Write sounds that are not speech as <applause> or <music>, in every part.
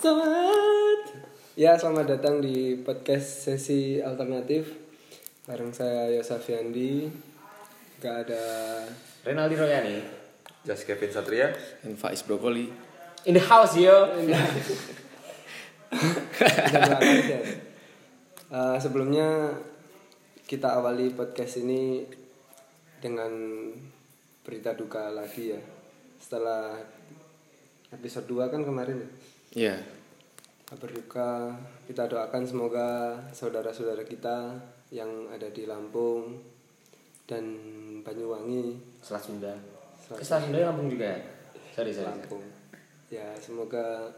Selamat. Ya, selamat datang di podcast sesi alternatif bareng saya Yosafiandi. Gak ada Renaldi Royani Just Kevin Satria and Faiz Brokoli in the house yo. Eh, sebelumnya kita awali podcast ini dengan berita duka lagi ya. Setelah episode 2 kan kemarin ya. Iya Kabar duka kita doakan semoga saudara-saudara kita yang ada di Lampung dan Banyuwangi Selat Sunda. Selat Selat Sunda Lampung juga ya? Sorry, sorry. Lampung. Ya, semoga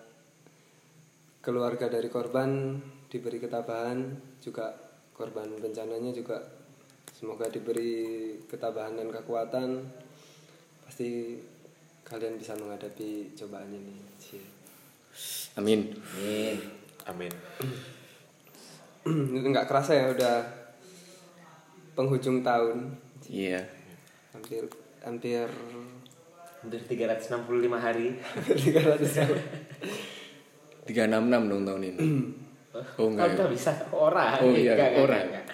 keluarga dari korban diberi ketabahan, juga korban bencananya juga semoga diberi ketabahan dan kekuatan. Pasti kalian bisa menghadapi cobaan ini. Cie. Amin Amin. Amin <clears throat> Nggak kerasa ya udah penghujung tahun, Iya hampir hampir Hampir 365 hari. 300 tahun. 366 dong tahun ini <clears throat> Oh enggak Kalau ya bisa orang. Oh, iya, Enggak, enggak, orang. enggak.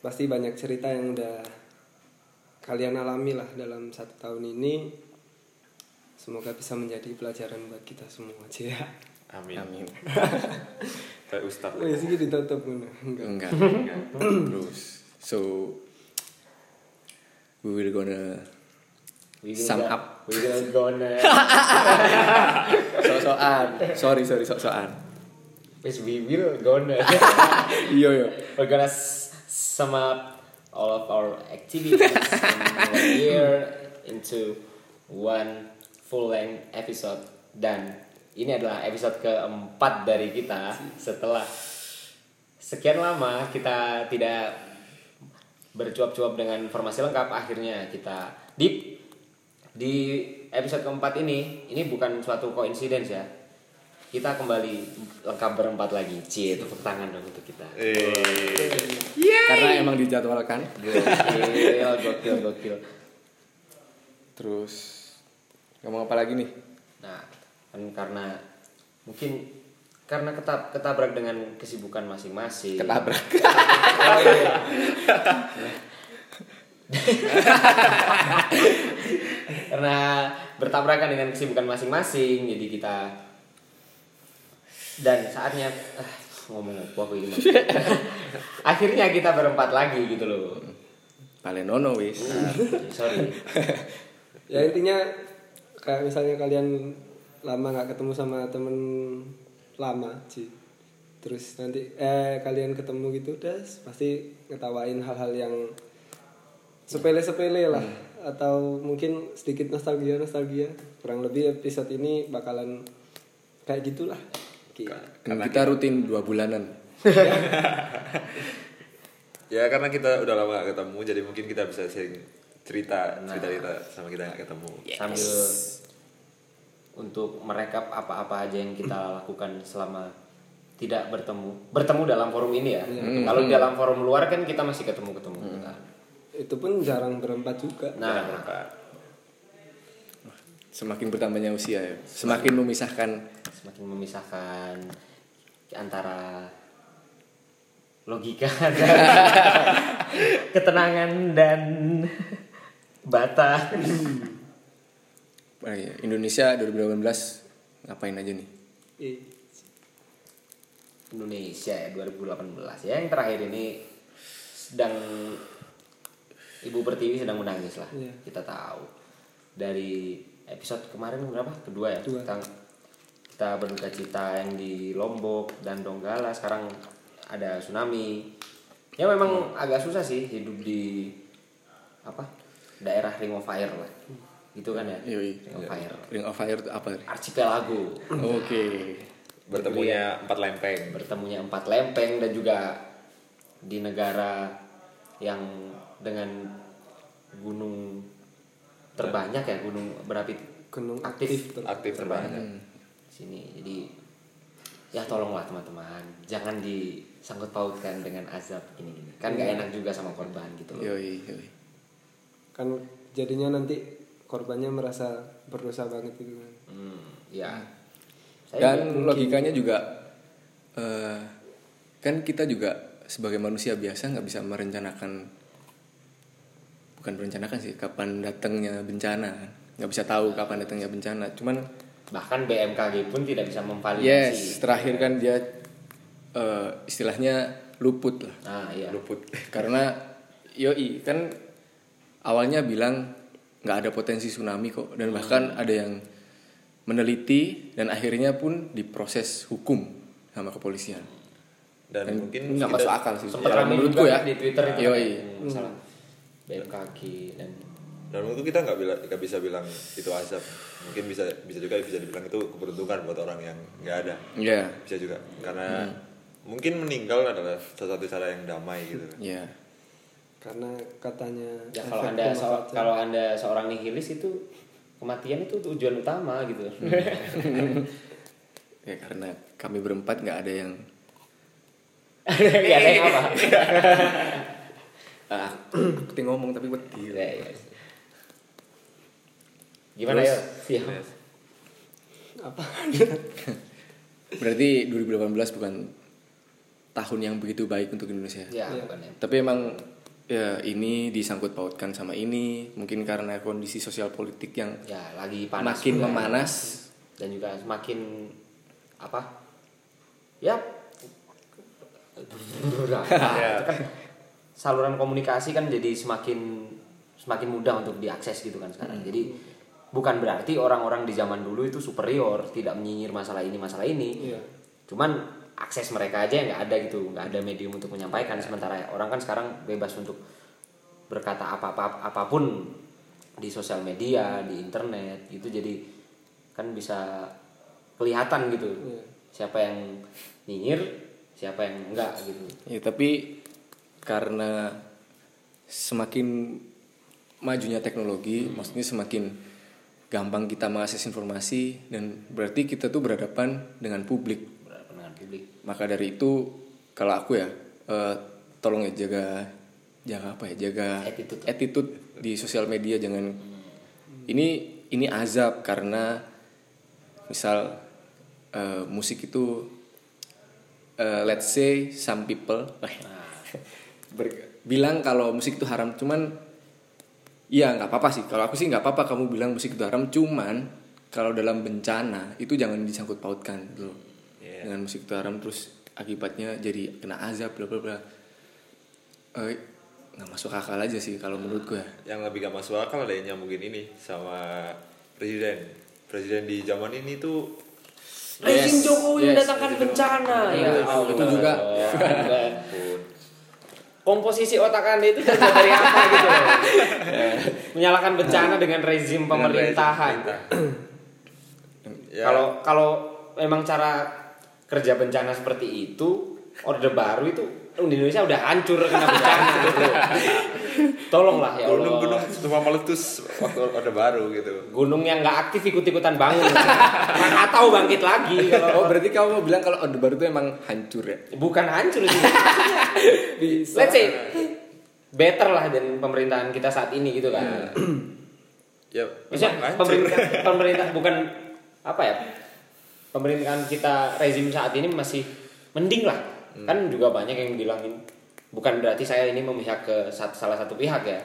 pasti banyak cerita yang udah kalian alami lah dalam satu tahun ini. Semoga bisa menjadi pelajaran buat kita semua <laughs> aja ya. Amin. Amin. <laughs> Kayak Ustaz. Oh ya sih ditutup enggak. Enggak. <clears throat> Terus So We will gonna We will Sum up. We will gonna. <laughs> So-soan. Sorry sorry so-soan. Yes, we will gonna. Iya iya We're gonna sum up all of our activities <laughs> in one year into one full length episode. Dan ini adalah episode keempat dari kita setelah sekian lama kita tidak bercuap-cuap dengan informasi lengkap akhirnya kita di di episode keempat ini ini bukan suatu coincidence ya kita kembali lengkap berempat lagi. Cie tepuk tangan dong untuk kita. Karena emang dijadwalkan. Gokil gokil gokil. Terus Ngomong apa lagi nih? Nah kan karena mungkin karena ketab ketabrak dengan kesibukan masing-masing. Ketabrak. Oh, <laughs> iya. karena bertabrakan dengan kesibukan masing-masing jadi kita dan saatnya ah, ngomong apa aku ini <laughs> akhirnya kita berempat lagi gitu loh. Palenono wis. Nah, sorry. Ya intinya kayak misalnya kalian lama nggak ketemu sama temen lama sih terus nanti eh kalian ketemu gitu udah pasti ngetawain hal-hal yang sepele-sepele lah. Atau mungkin sedikit nostalgia nostalgia kurang lebih episode ini bakalan kayak gitulah Gila. Kan kita rutin dua bulanan. <laughs> Ya karena kita udah lama gak ketemu Jadi mungkin kita bisa sharing cerita Cerita-cerita sama kita gak ketemu. Sambil untuk merekap apa-apa aja yang kita lakukan selama tidak bertemu bertemu dalam forum ini ya. Kalau di dalam forum luar kan kita masih ketemu ketemu kan itu pun jarang berempat juga. Nah Semakin bertambahnya usia ya Semakin memisahkan semakin memisahkan antara logika <laughs> dan ketenangan dan bata iya. Indonesia 2018 ngapain aja nih? Eh, Indonesia ya 2018 ya yang terakhir ini sedang Ibu Pertiwi sedang menangis lah Iya. kita tahu dari episode kemarin berapa? Kedua ya? Kedua. tentang kita berduka cita yang di Lombok dan Donggala. Sekarang ada tsunami. Ya memang agak susah sih hidup di apa daerah Ring of Fire lah. Gitu kan ya? Yoi. Ring of Fire. Ring of Fire itu apa? archipelago. Oke. Bertemunya empat lempeng. Bertemunya empat lempeng dan juga di negara yang dengan gunung terbanyak ya gunung berapi gunung aktif aktif ter- Aktif terbanyak sini. Jadi ya tolonglah teman-teman jangan disangkut pautkan dengan azab gini gini kan gak enak juga sama korban gitu loh. Yoi, yoi. kan jadinya nanti korbannya merasa berdosa banget gitu kan. Hmm. ya saya Dan bilang logikanya juga eh, kan kita juga sebagai manusia biasa nggak bisa merencanakan bukan merencanakan sih kapan datangnya bencana. Kan. nggak bisa tahu kapan datangnya bencana. Cuman bahkan BMKG pun tidak bisa memvalidasi. Yes terakhir kan dia eh, istilahnya luput lah. Nah iya. Luput. <laughs> Karena yoi kan awalnya bilang nggak ada potensi tsunami kok. Dan bahkan ada yang meneliti dan akhirnya pun diproses hukum sama kepolisian. Dan, Dan mungkin nggak masuk akal sih. Sempat Ya, menurutku juga ya. kan di Twitter itu Yoi. kan, masalah BMKG dan dan menurutku kita nggak bila nggak bisa bilang itu azab. Mungkin bisa bisa juga bisa dibilang itu keberuntungan buat orang yang nggak ada. Iya. Bisa juga karena mungkin meninggal adalah salah satu cara yang damai gitu. Iya. Karena katanya ya kalau anda so- kalau anda seorang nihilis itu kematian itu tujuan utama gitu. Ya karena kami berempat nggak ada yang <laughs> Gak ada yang apa <laughs> ah, tinggal ngomong tapi wedi Ya, ya. gimana ya Iya. apa? <laughs> Berarti 2018 bukan tahun yang begitu baik untuk Indonesia? Ya Iya. bukan ya. Tapi emang ya ini disangkut pautkan sama ini mungkin karena kondisi sosial politik yang ya lagi panas makin juga. memanas. Dan juga semakin apa? Ya. <laughs> Ya. Itu saluran komunikasi kan jadi semakin semakin mudah untuk diakses gitu kan sekarang. Jadi bukan berarti orang-orang di zaman dulu itu superior tidak menyinyir masalah ini masalah ini. Iya. cuman akses mereka aja yang nggak ada gitu nggak ada medium untuk menyampaikan. Sementara orang kan sekarang bebas untuk berkata apa apa apa pun di sosial media di internet gitu. Jadi kan bisa kelihatan gitu Iya. siapa yang nyinyir siapa yang enggak gitu. Ya tapi karena semakin majunya teknologi maksudnya semakin gampang kita mengakses informasi dan berarti kita tuh berhadapan dengan publik. Berhadapan dengan publik. Maka dari itu kalau aku ya eh, tolong ya jaga jaga apa ya jaga Attitude. attitude di sosial media jangan. Ini ini azab karena misal eh, musik itu eh, let's say some people <laughs> ber- bilang kalau musik itu haram cuman Iya nggak apa-apa sih. Kalau aku sih nggak apa-apa kamu bilang musik itu haram. Cuman kalau dalam bencana itu jangan disangkut pautkan gitu loh. Iya. Dengan musik itu haram terus akibatnya jadi kena azab bla bla bla. Eh, nggak masuk akal aja sih kalau menurutku ya. yang lebih gak masuk akal ada yang nyambungin ini sama presiden presiden di zaman ini tuh rezim Yes, Jokowi yes, mendatangkan bencana ya Itu- Allah. itu juga. Dan komposisi otak anda itu terbuat dari apa <laughs> gitu loh. menyalakan bencana dengan rezim pemerintahan. Ya, kalau kalau memang cara kerja bencana seperti itu orde baru itu di Indonesia udah hancur kena bencana <laughs> gitu. Tolonglah ya Allah. gunung-gunung semua meletus waktu orde baru gitu Gunung yang nggak aktif ikut-ikutan bangun. Krakatau bangkit lagi kalau Oh berarti kamu mau bilang kalau Orde Baru itu emang hancur ya? bukan hancur sih. <laughs> Bisa. Let's say better lah dan pemerintahan kita saat ini gitu kan. <clears throat> ya Maksudnya pemerintah pemerintah bukan apa ya? Pemerintahan kita rezim saat ini masih mending lah. Kan juga banyak yang bilangin bukan berarti saya ini memihak ke sat- salah satu pihak ya.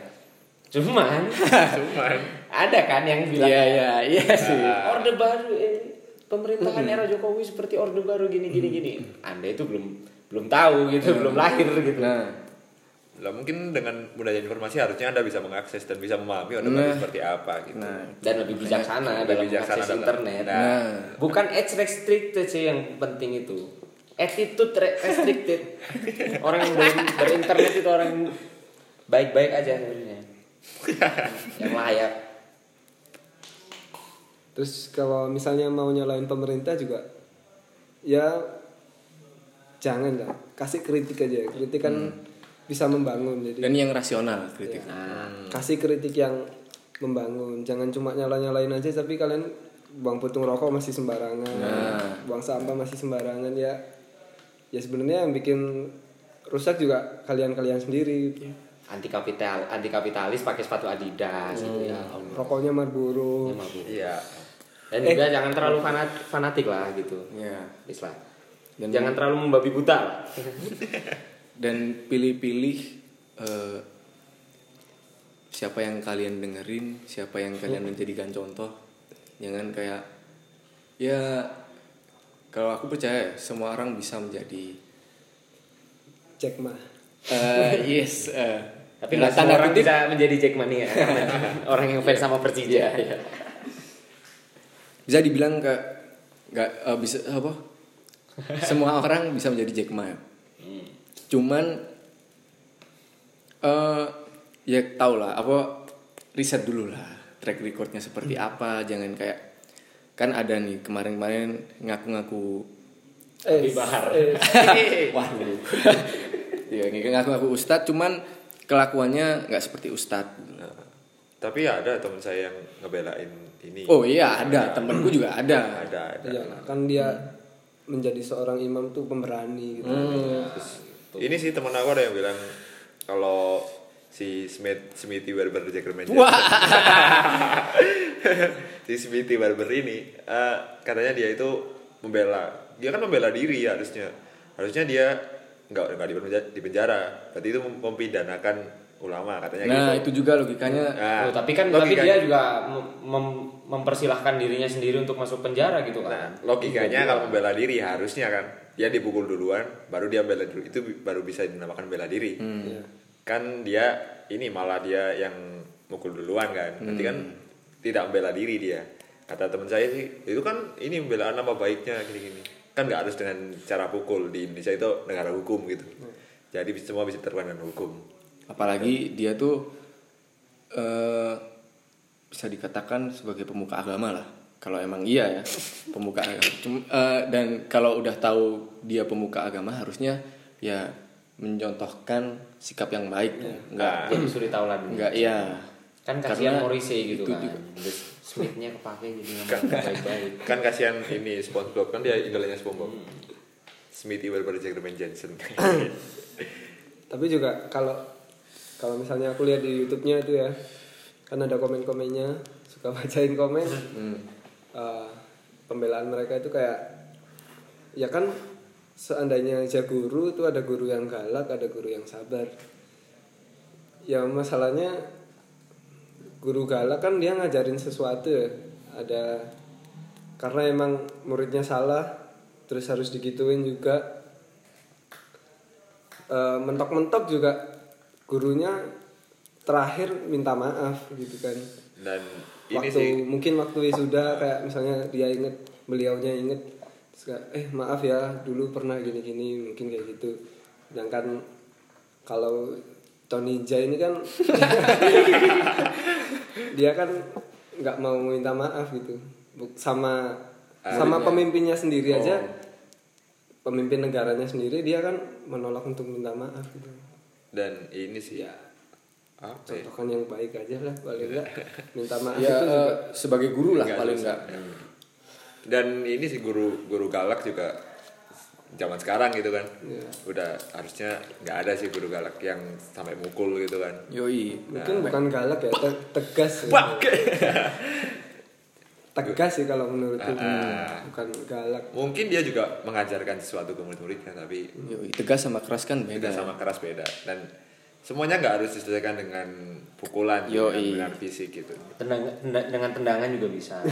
Cuman <laughs> cuman ada kan yang bilang Iya iya iya sih. Orde baru eh, pemerintahan era Jokowi seperti orde baru gini gini gini. Anda itu belum belum tahu gitu, belum lahir gitu. Nah lah mungkin dengan mudahnya informasi harusnya anda bisa mengakses dan bisa memahami orde Nah. baru seperti apa gitu nah Dan lebih bijaksana Lebih dalam bijaksana mengakses dalam- internet. Nah. nah Bukan age restricted sih yang penting itu. Attitude re- restricted. <laughs> orang yang ber- berinternet itu orang baik-baik aja sebenarnya. <laughs> yang layak. Terus kalau misalnya mau nyalain pemerintah juga ya jangan lah, kasih kritik aja. Kritik kan bisa membangun jadi dan yang rasional kritik. Nah, kasih kritik yang membangun. Jangan cuma nyala-nyalain aja tapi kalian buang putung rokok masih sembarangan. Nah. Buang sampah masih sembarangan ya. Ya sebenarnya yang bikin rusak juga kalian-kalian sendiri. anti kapital, anti kapitalis pakai sepatu Adidas gitu ya. Allah. Rokoknya Marlboro. Ya, iya Dan Eh. juga jangan terlalu fanat, fanatik lah gitu. Ya. Islah. Dan- jangan terlalu membabi buta lah. <laughs> Dan pilih-pilih eh, siapa yang kalian dengerin, siapa yang kalian menjadikan contoh. Jangan kayak ya kalau aku percaya ya, semua orang bisa menjadi Jack Ma eh, yes eh, Tapi nggak semua orang kutip, bisa menjadi Jackmania. <laughs> orang yang fans sama Persija. ya. bisa dibilang ke nggak eh, bisa apa semua orang bisa menjadi Jack Ma ya. cuman eh ya tau lah apa riset dulu lah track recordnya seperti apa jangan kayak kan ada nih kemarin-kemarin ngaku-ngaku eh, Di Bahar. eh, <laughs> waduh. Ya ngaku-ngaku ustadz cuman kelakuannya nggak seperti ustadz. Nah, tapi ya ada teman saya yang ngebelain ini. oh iya ada. Temenku juga ada. Ada, ada. iya kan dia menjadi seorang imam tuh pemberani gitu. Ini sih teman aku ada yang bilang kalau si Smith Smithy Barber Jackerman Wah. <laughs> si Smithy Barber ini eh, katanya dia itu membela dia kan membela diri harusnya harusnya dia nggak nggak di penjara, di penjara berarti itu mem- mempidanakan ulama katanya nah gitu itu juga logikanya Nah, Oh, tapi kan tapi logikanya- dia juga mem- mem- mempersilahkan dirinya sendiri untuk masuk penjara gitu Nah, kan. logikanya kalau membela diri harusnya kan dia dipukul duluan, baru dia bela diri itu baru bisa dinamakan bela diri. Iya. Kan dia ini malah dia yang mukul duluan kan, berarti kan tidak membela diri dia. Kata teman saya sih itu kan ini membela nama baiknya gini-gini. Kan nggak harus dengan cara pukul di Indonesia itu negara hukum gitu. Jadi semua bisa terkena dengan hukum. apalagi dia tuh eh bisa dikatakan sebagai pemuka agama lah kalau emang iya ya pemuka agama Cum- eh, dan kalau udah tahu dia pemuka agama harusnya ya mencontohkan sikap yang baik nggak Jadi suri taulan. nggak iya Kan kasihan Morrissey gitu itu kan. juga. Smithnya kepake jadi ngomong baik-baik. <laughs> Kan kasihan ini SpongeBob kan dia idolanya SpongeBob. Smithy Barber Jackman Jensen. <laughs> tapi juga kalau kalau misalnya aku lihat di YouTube-nya itu ya kan ada komen-komennya suka bacain komen Eh, pembelaan mereka itu kayak ya kan seandainya aja guru itu ada guru yang galak ada guru yang sabar. Ya masalahnya guru galak kan dia ngajarin sesuatu ya. Ada karena emang muridnya salah terus harus digituin juga. Eh, mentok-mentok juga gurunya terakhir minta maaf gitu kan. Dan ini waktu sih mungkin waktu wisuda kayak misalnya dia inget beliaunya inget eh maaf ya dulu pernah gini-gini mungkin kayak gitu. Sedangkan kalau Tony Jai ini kan <laughs> dia kan nggak mau minta maaf gitu. Sama sama pemimpinnya sendiri aja pemimpin negaranya sendiri dia kan menolak untuk minta maaf gitu. Dan ini sih ya. apa ya? contohkan yang baik aja lah paling enggak <laughs> minta maaf ya itu juga. eh, sebagai guru lah paling susah. nggak dan ini sih guru guru galak juga zaman sekarang gitu kan. Iya. udah harusnya nggak ada sih guru galak yang sampai mukul gitu kan. Yoi. Mungkin bukan galak ya te- tegas ya. <laughs> tegas sih kalau menurutku Ah. bukan galak. Mungkin dia juga mengajarkan sesuatu ke murid-muridnya tapi yoi tegas sama keras kan beda. Beda sama keras beda. Dan semuanya nggak harus diselesaikan dengan pukulan Yoi. dengan, dengan fisik gitu Tendang, tenda- dengan tendangan juga bisa. <laughs>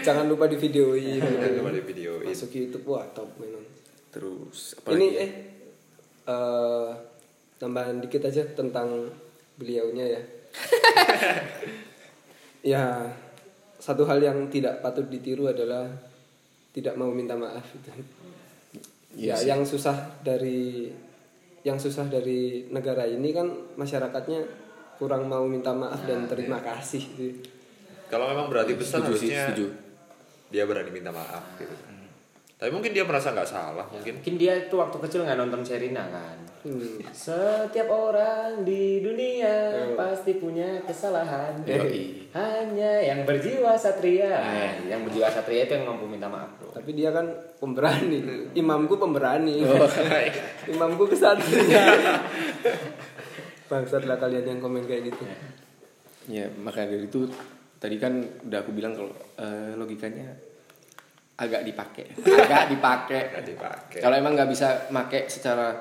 jangan lupa di videoin Jangan lupa di videoin. masuk YouTube wah top memang terus ini apalagi eh eh, tambahan dikit aja tentang beliaunya ya <laughs> ya satu hal yang tidak patut ditiru adalah tidak mau minta maaf itu Iya ya sih. yang susah dari yang susah dari negara ini kan masyarakatnya kurang mau minta maaf dan terima kasih sih. kalau memang berarti besar setuju harusnya setuju. dia berani minta maaf gitu. Tapi mungkin dia merasa nggak salah mungkin. Mungkin dia itu waktu kecil nggak nonton Serina kan. Hmm. Setiap orang di dunia pasti punya kesalahan. Yoi. Hanya yang berjiwa satria. yang berjiwa satria itu yang mampu minta maaf, Bro. Tapi dia kan pemberani. Imamku pemberani. <laughs> Imamku kesatria. Bangsat lah kalian yang komen kayak gitu. ya maka dari itu tadi kan udah aku bilang kalau eh, logikanya agak dipakai <laughs> agak dipakai Nggak dipakai kalau emang nggak bisa make secara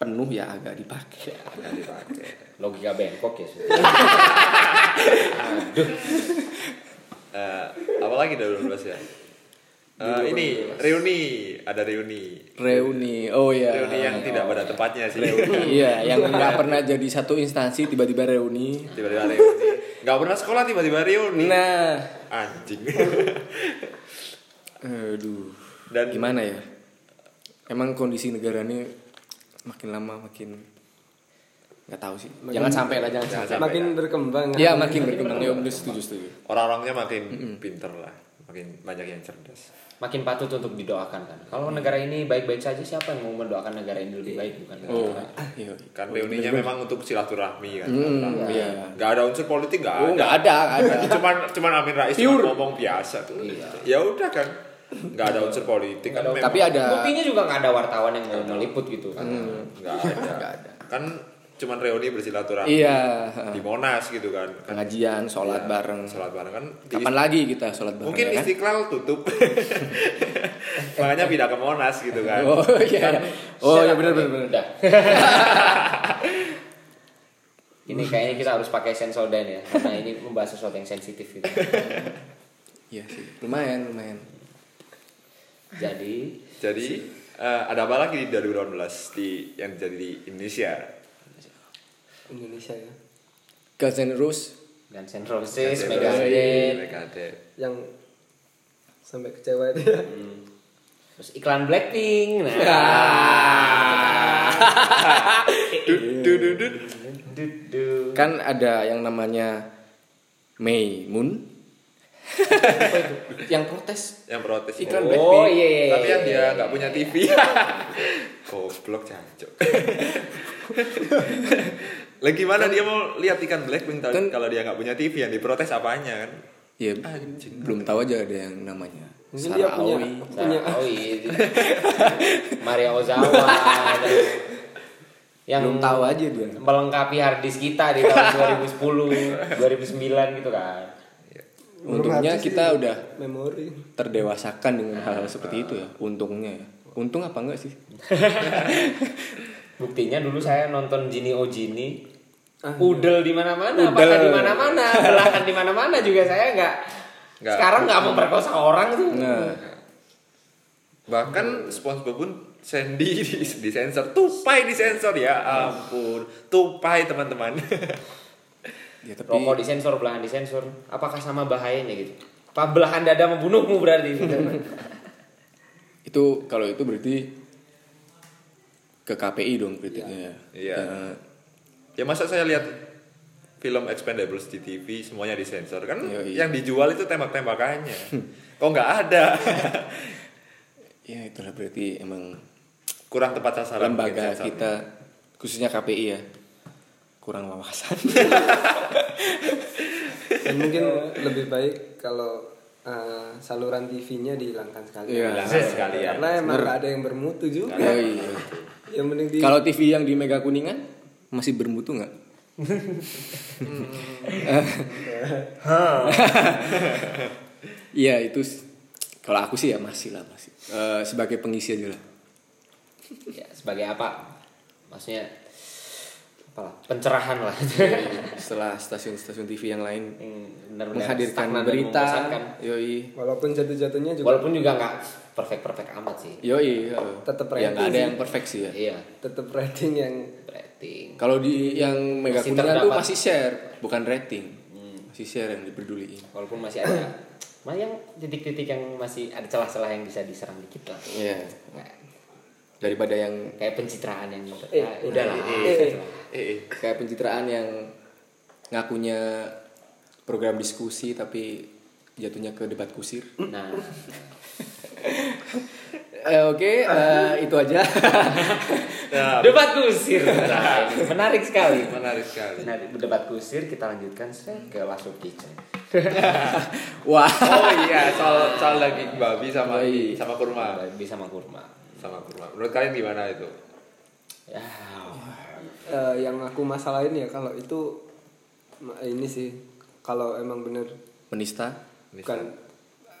penuh ya agak dipakai. Nggak dipakai. Logika bengkok ya. Sus. Eh, apa lagi dari 12 ya Eh, ini reuni. Ada reuni. Reuni. Oh ya reuni yang tidak pada tempatnya sih. Iya yang nggak pernah jadi satu instansi tiba-tiba reuni. Tiba-tiba reuni. Nggak pernah sekolah tiba-tiba reuni. Nah. Anjing. Aduh. Dan- gimana ya? Emang kondisi negara ini makin lama makin nggak tahu sih. Jangan sampai lah jangan Jangan sampai. makin berkembang Iya makin berkembang. Ya bener setuju setuju. Orang-orangnya makin pinter lah. Makin banyak yang cerdas. Makin patut untuk didoakan kan. Kalau negara ini baik-baik saja siapa yang mau mendoakan negara ini lebih baik bukan? oh. Kita? iya. Kan reuninya memang untuk silaturahmi kan? Hmm, iya. nggak ada unsur politik nggak oh ada. nggak ada ada. Cuman cuman Amin Rais Pure. cuma ngomong biasa tuh. Ya udah kan nggak ada unsur politik kan tapi ada Buktinya juga nggak ada wartawan yang mau meliput gitu kan. nggak <laughs> ada. Ada. kan cuman reuni bersilaturahmi iya. di Monas gitu kan. Kan pengajian sholat bareng. sholat bareng. Kan kapan lagi kita sholat bareng mungkin ya kan? istiqlal tutup. <laughs> Makanya pindah ke Monas gitu kan. Oh iya oh ya benar benar benar <laughs> ini kayaknya kita harus pakai sensor dan ya karena ini membahas sesuatu yang sensitif gitu. iya sih. Lumayan lumayan Jadi jadi eh, ada apa lagi di 2018 di yang jadi di Indonesia? Indonesia ya. Guns N' Roses. Dan Central Sis, Megadeth. Yang sampai kecewa itu. Ya terus iklan Blackpink. Nah, <laughs> kan ada yang namanya Mei Moon yang protes yang protes Iklan Oh, Blackpink. Oh iya, iya, tapi yang iya, dia iya. nggak punya TV goblok jancuk lagi gimana dia mau lihat ikan Blackpink Kan- kalau dia nggak punya TV yang diprotes apanya kan ya belum tahu aja ada yang namanya mungkin dia Sarah punya Aoi. punya iya. <laughs> Maria Ozawa yang belum tahu aja dia melengkapi harddisk kita di tahun 2010, 2009 gitu kan. Untungnya kita sih udah memori. terdewasakan dengan hal-hal seperti itu ya untungnya ya. Untung apa enggak sih? <laughs> Buktinya dulu saya nonton Gini Oh Gini Ah, Udel di mana-mana, Udel. apakah di mana-mana, belahan di mana-mana juga saya nggak. Nggak. Sekarang nggak memperkosa orang tuh. nah. Bahkan SpongeBob pun Sandy di, disensor tupai disensor ya ampun. Tupai teman-teman <laughs> ya tapi Rokok disensor, belahan disensor. Apakah sama bahayanya gitu? Apa belahan dada membunuhmu berarti? <laughs> itu kalau itu berarti ke KPI dong kritiknya Iya. Ya, ya masa saya lihat film Expendables di TV semuanya disensor kan Yoi. yang dijual itu tembak-tembakannya <laughs> kok nggak ada <laughs> ya itulah berarti emang kurang tepat sasaran lembaga kita khususnya KPI ya kurang wawasan <laughs> mungkin lebih baik kalau uh, saluran TV-nya dihilangkan sekali. Iya. Hilangkan sekalian Karena emang nggak ada yang bermutu juga. Ya, iya. Yang mending di kalau TV yang di Mega Kuningan masih bermutu nggak <laughs> Iya itu kalau aku sih ya masih lah masih Eh, sebagai pengisi aja lah ya, sebagai apa? Maksudnya pencerahan lah. setelah stasiun-stasiun TV yang lain benar-benar menghadirkan berita yoi walaupun jatuh-jatuhnya juga Walaupun juga nggak perfect-perfect amat sih. yoi eh. Tetep ya nggak rating ada sih. yang perfect sih ya Iya, tetap rating yang rating. kalau di yang Mega Kuningan tuh masih share bukan rating masih share yang diperduliin Walaupun masih ada Mah yang titik-titik yang masih ada celah-celah yang bisa diserang dikit lah. Iya Nggak- daripada yang kayak pencitraan yang Eh, ah, udahlah. eh, eh. kayak pencitraan yang ngakunya program diskusi tapi jatuhnya ke debat kusir. Nah, <laughs> Eh, Oke, eh, itu aja. Nah, <laughs> debat kusir. Nah, <laughs> menarik sekali. menarik sekali Nah, debat kusir kita lanjutkan ke of Kitchen. Wah, oh iya soal soal daging babi sama Yoi. sama kurma Bisa sama kurma. Sama kurma. Menurut kalian gimana itu? Ya, eh, yang aku masalahin ya kalau itu ini sih kalau emang bener menista? Bukan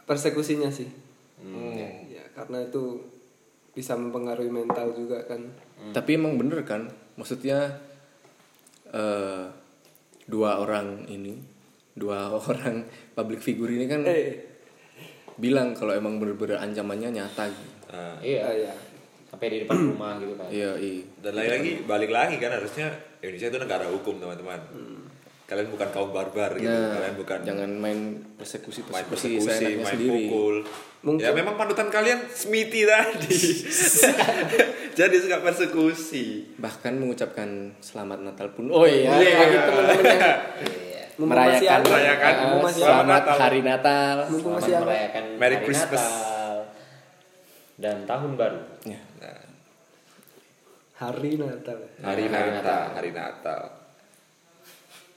persekusinya sih. Hmm. ya karena itu bisa mempengaruhi mental juga kan. Tapi emang bener kan? Maksudnya eh dua orang ini dua <laughs> orang public figure ini kan eh. bilang kalau emang bener-bener ancamannya nyata gitu. Nah, Iya. ah, ya Sampai di depan rumah gitu kan. iya iya dan lagi-lagi balik lagi kan harusnya Indonesia itu negara hukum teman-teman kalian bukan kaum barbar gitu Nah, kalian bukan jangan main persekusi main persekusi, persekusi seenaknya main sendiri pukul Mungkin- ya memang panutan kalian Smithy tadi <laughs> jadi suka persekusi bahkan mengucapkan selamat Natal pun oh iya Iya. bagi teman-teman yang <laughs> Iya. Merayakan. Merayakan. eh, Mumpung masih selamat ada. Natal. hari Natal Mumpung Selamat masih merayakan Merry hari Christmas. Natal dan tahun baru. Ya. nah, hari Natal hari, Hari Natal Natal. hari Natal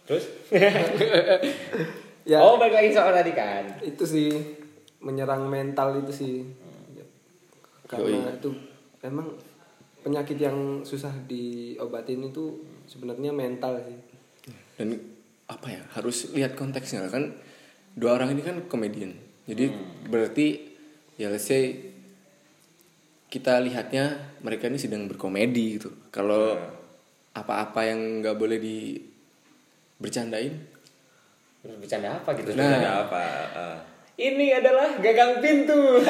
Terus? <laughs> ya Oh, balik lagi soal tadi kan. itu sih menyerang mental itu sih karena itu emang penyakit yang susah diobatin itu sebenarnya mental sih dan apa ya harus lihat konteksnya kan dua orang ini kan komedian jadi berarti ya let's say kita lihatnya mereka ini sedang berkomedi gitu kalau apa-apa yang nggak boleh di bercandain bercanda apa gitu? Nah. ada apa Ah. Ini adalah gagang pintu.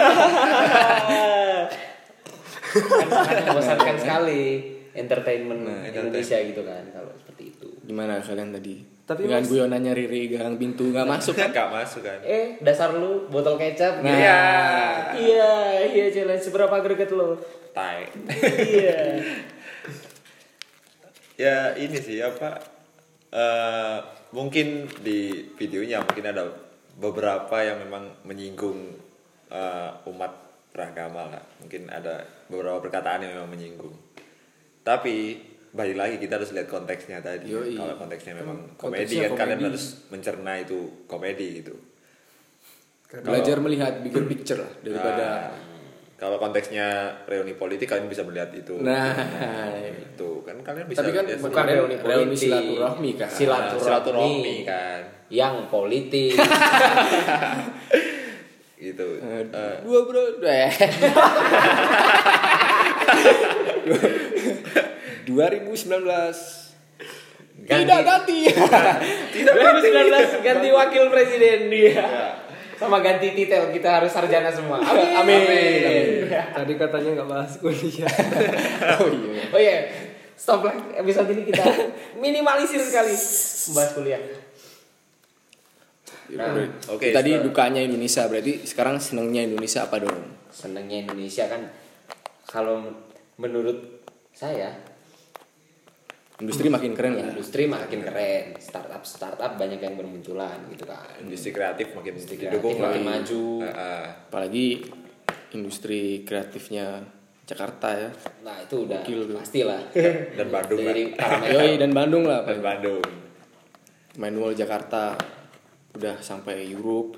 kan sangat membosankan sekali entertainment Nah, Indonesia gitu kan kalau seperti itu. gimana kalian tadi Tapi dengan guyonannya Riri gang pintu nggak masuk kan nggak masuk kan Eh, dasar lu botol kecap. Nah. Iya. Iya, iya challenge seberapa greget lu? tai Iya. ya ini sih apa eh, mungkin di videonya mungkin ada beberapa yang memang menyinggung eh, umat beragama lah mungkin ada beberapa perkataan yang memang menyinggung tapi balik lagi kita harus lihat konteksnya tadi Yoi. kalau konteksnya memang konteksnya komedi kan kalian komedi. harus mencerna itu komedi gitu belajar melihat bigger picture lah daripada Nah, kalau konteksnya reuni politik kalian bisa melihat itu nah itu kan kalian bisa Tapi kan lihat Bukan reuni Reuni politik. silaturahmi kan. Silaturahmi. silaturahmi kan Yang politik. <laughs> gitu Eh, dua bro <laughs> eh <laughs> 2019 Ganti. tidak ganti <laughs> 2019 ganti wakil presiden dia. Sama ganti titel kita harus sarjana semua. Amin. Amin. tadi katanya nggak bahas kuliah <laughs> oh iya Oh iya, stop lah episode ini kita minimalisir sekali membahas kuliah. Nah, Oke, tadi setelah- dukanya Indonesia berarti sekarang senengnya Indonesia apa dong senangnya Indonesia kan kalau menurut saya industri makin keren lah. Industri makin keren, startup startup banyak yang bermunculan gitu kan. industri kreatif makin Industri didukung kreatif makin lah. maju. Eh, eh. apalagi industri kreatifnya Jakarta ya. Nah itu udah Gokil pastilah. Dan Bandung Dari lah. Yoi dan Bandung lah. Dan Bandung. Manual Jakarta. Udah sampai Europe.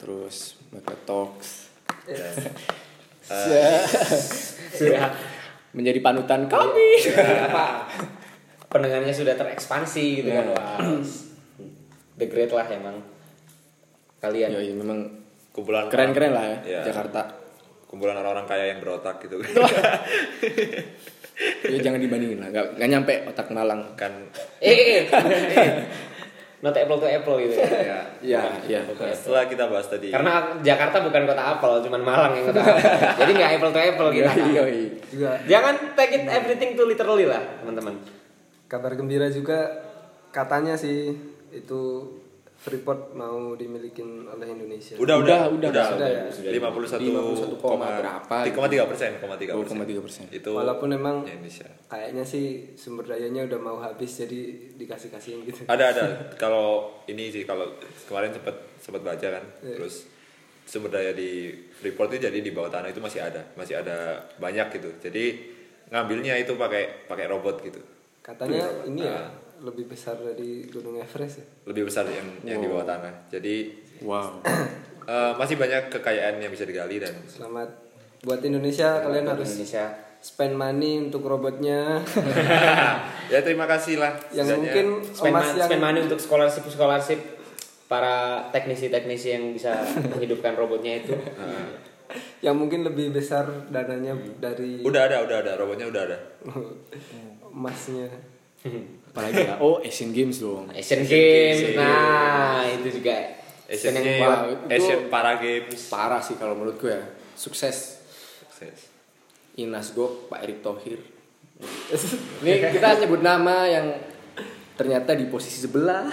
Terus mereka talks <laughs> sudah menjadi panutan kami. Apa? Pendengarnya sudah terekspansi gitu kan wah. The great lah emang kalian. Yoi, memang kumpulan keren-keren lah ya Iya. Jakarta. Kumpulan orang-orang kaya yang berotak gitu. <laughs> Ya jangan dibandingin lah nggak nggak nyampe otak Malang. Kan eh, eh, eh. Not apple to apple gitu ya ya Iya, iya. to apple. setelah kita bahas tadi karena Jakarta bukan kota apel cuman Malang yang kota apel <laughs> jadi nggak apple to apple gitu Yoi, yoi. juga jangan take it everything too literally lah teman-teman kabar gembira juga katanya sih itu Freeport mau dimilikin oleh Indonesia. Udah Udah, udah udah. Sudah ya? lima puluh satu 51 koma berapa tiga tiga persen koma tiga 2,3%. itu walaupun memang Indonesia. kayaknya sih sumber dayanya udah mau habis jadi dikasih kasihin gitu. Ada ada. <laughs> Kalau ini sih kalau kemarin sempat sempat baca kan. Terus sumber daya di Freeport itu jadi di bawah tanah itu masih ada. Masih ada banyak gitu. Jadi ngambilnya itu pakai pakai robot gitu. Katanya ini ya Ah. Lebih besar dari Gunung Everest ya? Lebih besar yang yang di bawah tanah. Jadi wow. <clears throat> eh, masih banyak kekayaan yang bisa digali dan selamat buat Indonesia. Kalian Buat harus Indonesia. spend money untuk robotnya. <laughs> Ya terima kasih lah. Yang mungkin spend, emas ma- yang spend money untuk scholarship scholarship para teknisi-teknisi yang bisa <laughs> menghidupkan robotnya itu. <laughs> yang mungkin lebih besar dananya dari Udah ada, udah ada, robotnya udah ada. emasnya apalagi ya oh Asian Games dong Asian Games. Nah, itu juga Asian yang Games, Asian Para Games. parah sih kalau menurutku ya sukses Sukses. Inas Gok Pak Erick Thohir ini kita nyebut nama yang ternyata di posisi sebelah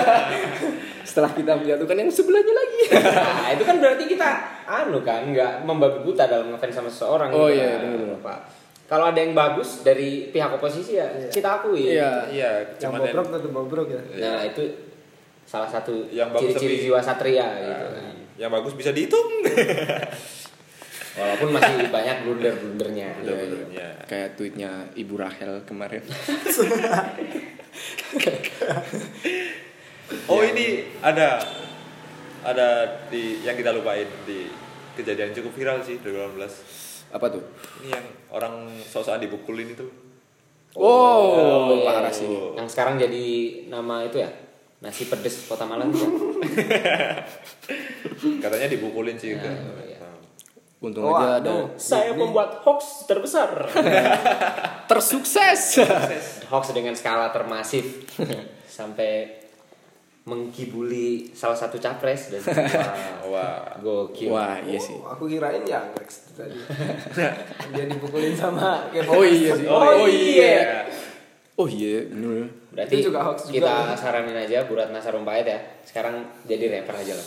<laughs> setelah kita menjatuhkan yang sebelahnya lagi Nah, itu kan berarti kita anu kan nggak membabi buta dalam ngefans sama seseorang. Oh, gitu iya, kan. bener-bener. Pak. Kalau ada yang bagus dari pihak oposisi ya kita akui. iya Iya, yang bobrok tetap bobrok ya Nah, itu salah satu Yang bagus ciri-ciri tapi- jiwa satria gitu. Nah, yang bagus bisa dihitung. <laughs> Walaupun masih banyak blunder-blundernya. Iya, iya. ya. kayak tweetnya Ibu Rahel kemarin <laughs> Oh ini ada ada di yang kita lupain di kejadian cukup viral sih 2018. Apa tuh Ini yang orang sosokan dipukulin itu. oh, iya. parah sih Yang sekarang jadi nama itu ya nasi pedes kota Malang ya? <laughs> Katanya dipukulin sih juga. iya. untung Oh, aja ada. Saya membuat hoax terbesar. <laughs> tersukses hoax dengan skala termasif <laughs> sampai mengkibuli salah satu capres dan <laughs> wah, Wah. gokil. wah iya sih Oh, aku kirain ya Rex tadi <laughs> dia dipukulin sama kayak oh iya sih Oh, iya. oh iya bener Berarti Itu juga hoax juga. kita saranin aja Bu Ratna Sarumpait ya. Sekarang jadi rapper aja lah. <laughs>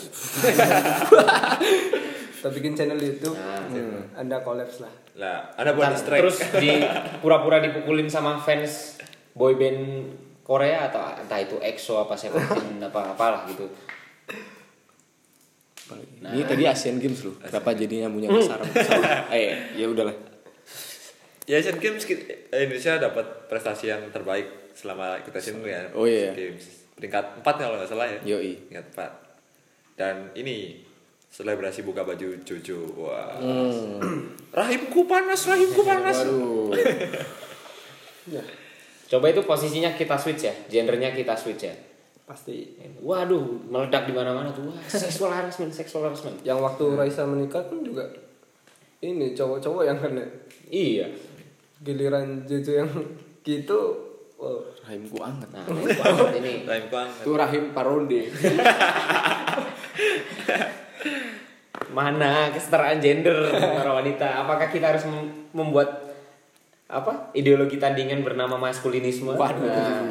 kita bikin channel YouTube Nah, hmm, anda kolaps lah Lah, Ntar track. terus di pura-pura dipukulin sama fans boyband Korea atau entah itu EXO apa Seventeen <laughs> apa apalah gitu. ini tadi Asian Games loh kenapa jadinya punya <laughs> besar eh ya udahlah Ya Asian Games kita- Indonesia dapat prestasi yang terbaik selama kita Asian ya. Oh, iya. Games. Peringkat 4 kalau nggak salah ya. Yoi. Peringkat 4. Dan ini selebrasi buka baju Jojo. Wah. <clears throat> Rahimku panas, rahimku panas. waduh ya <laughs> Coba itu posisinya kita switch ya, genrenya kita switch ya. pasti Waduh, meledak di mana-mana tuh. Wah, seksual harassment, seksual harassment. yang waktu Raisa menikah kan juga ini cowok-cowok yang kena Iya. giliran Jojo yang gitu wow. rahimku anget Nah, ini <laughs> ini. Rahimku hangat. itu rahim paronde <laughs> Mana kesetaraan gender para wanita? Apakah kita harus mem- membuat apa ideologi tandingan bernama maskulinisme? Waduh. Nah,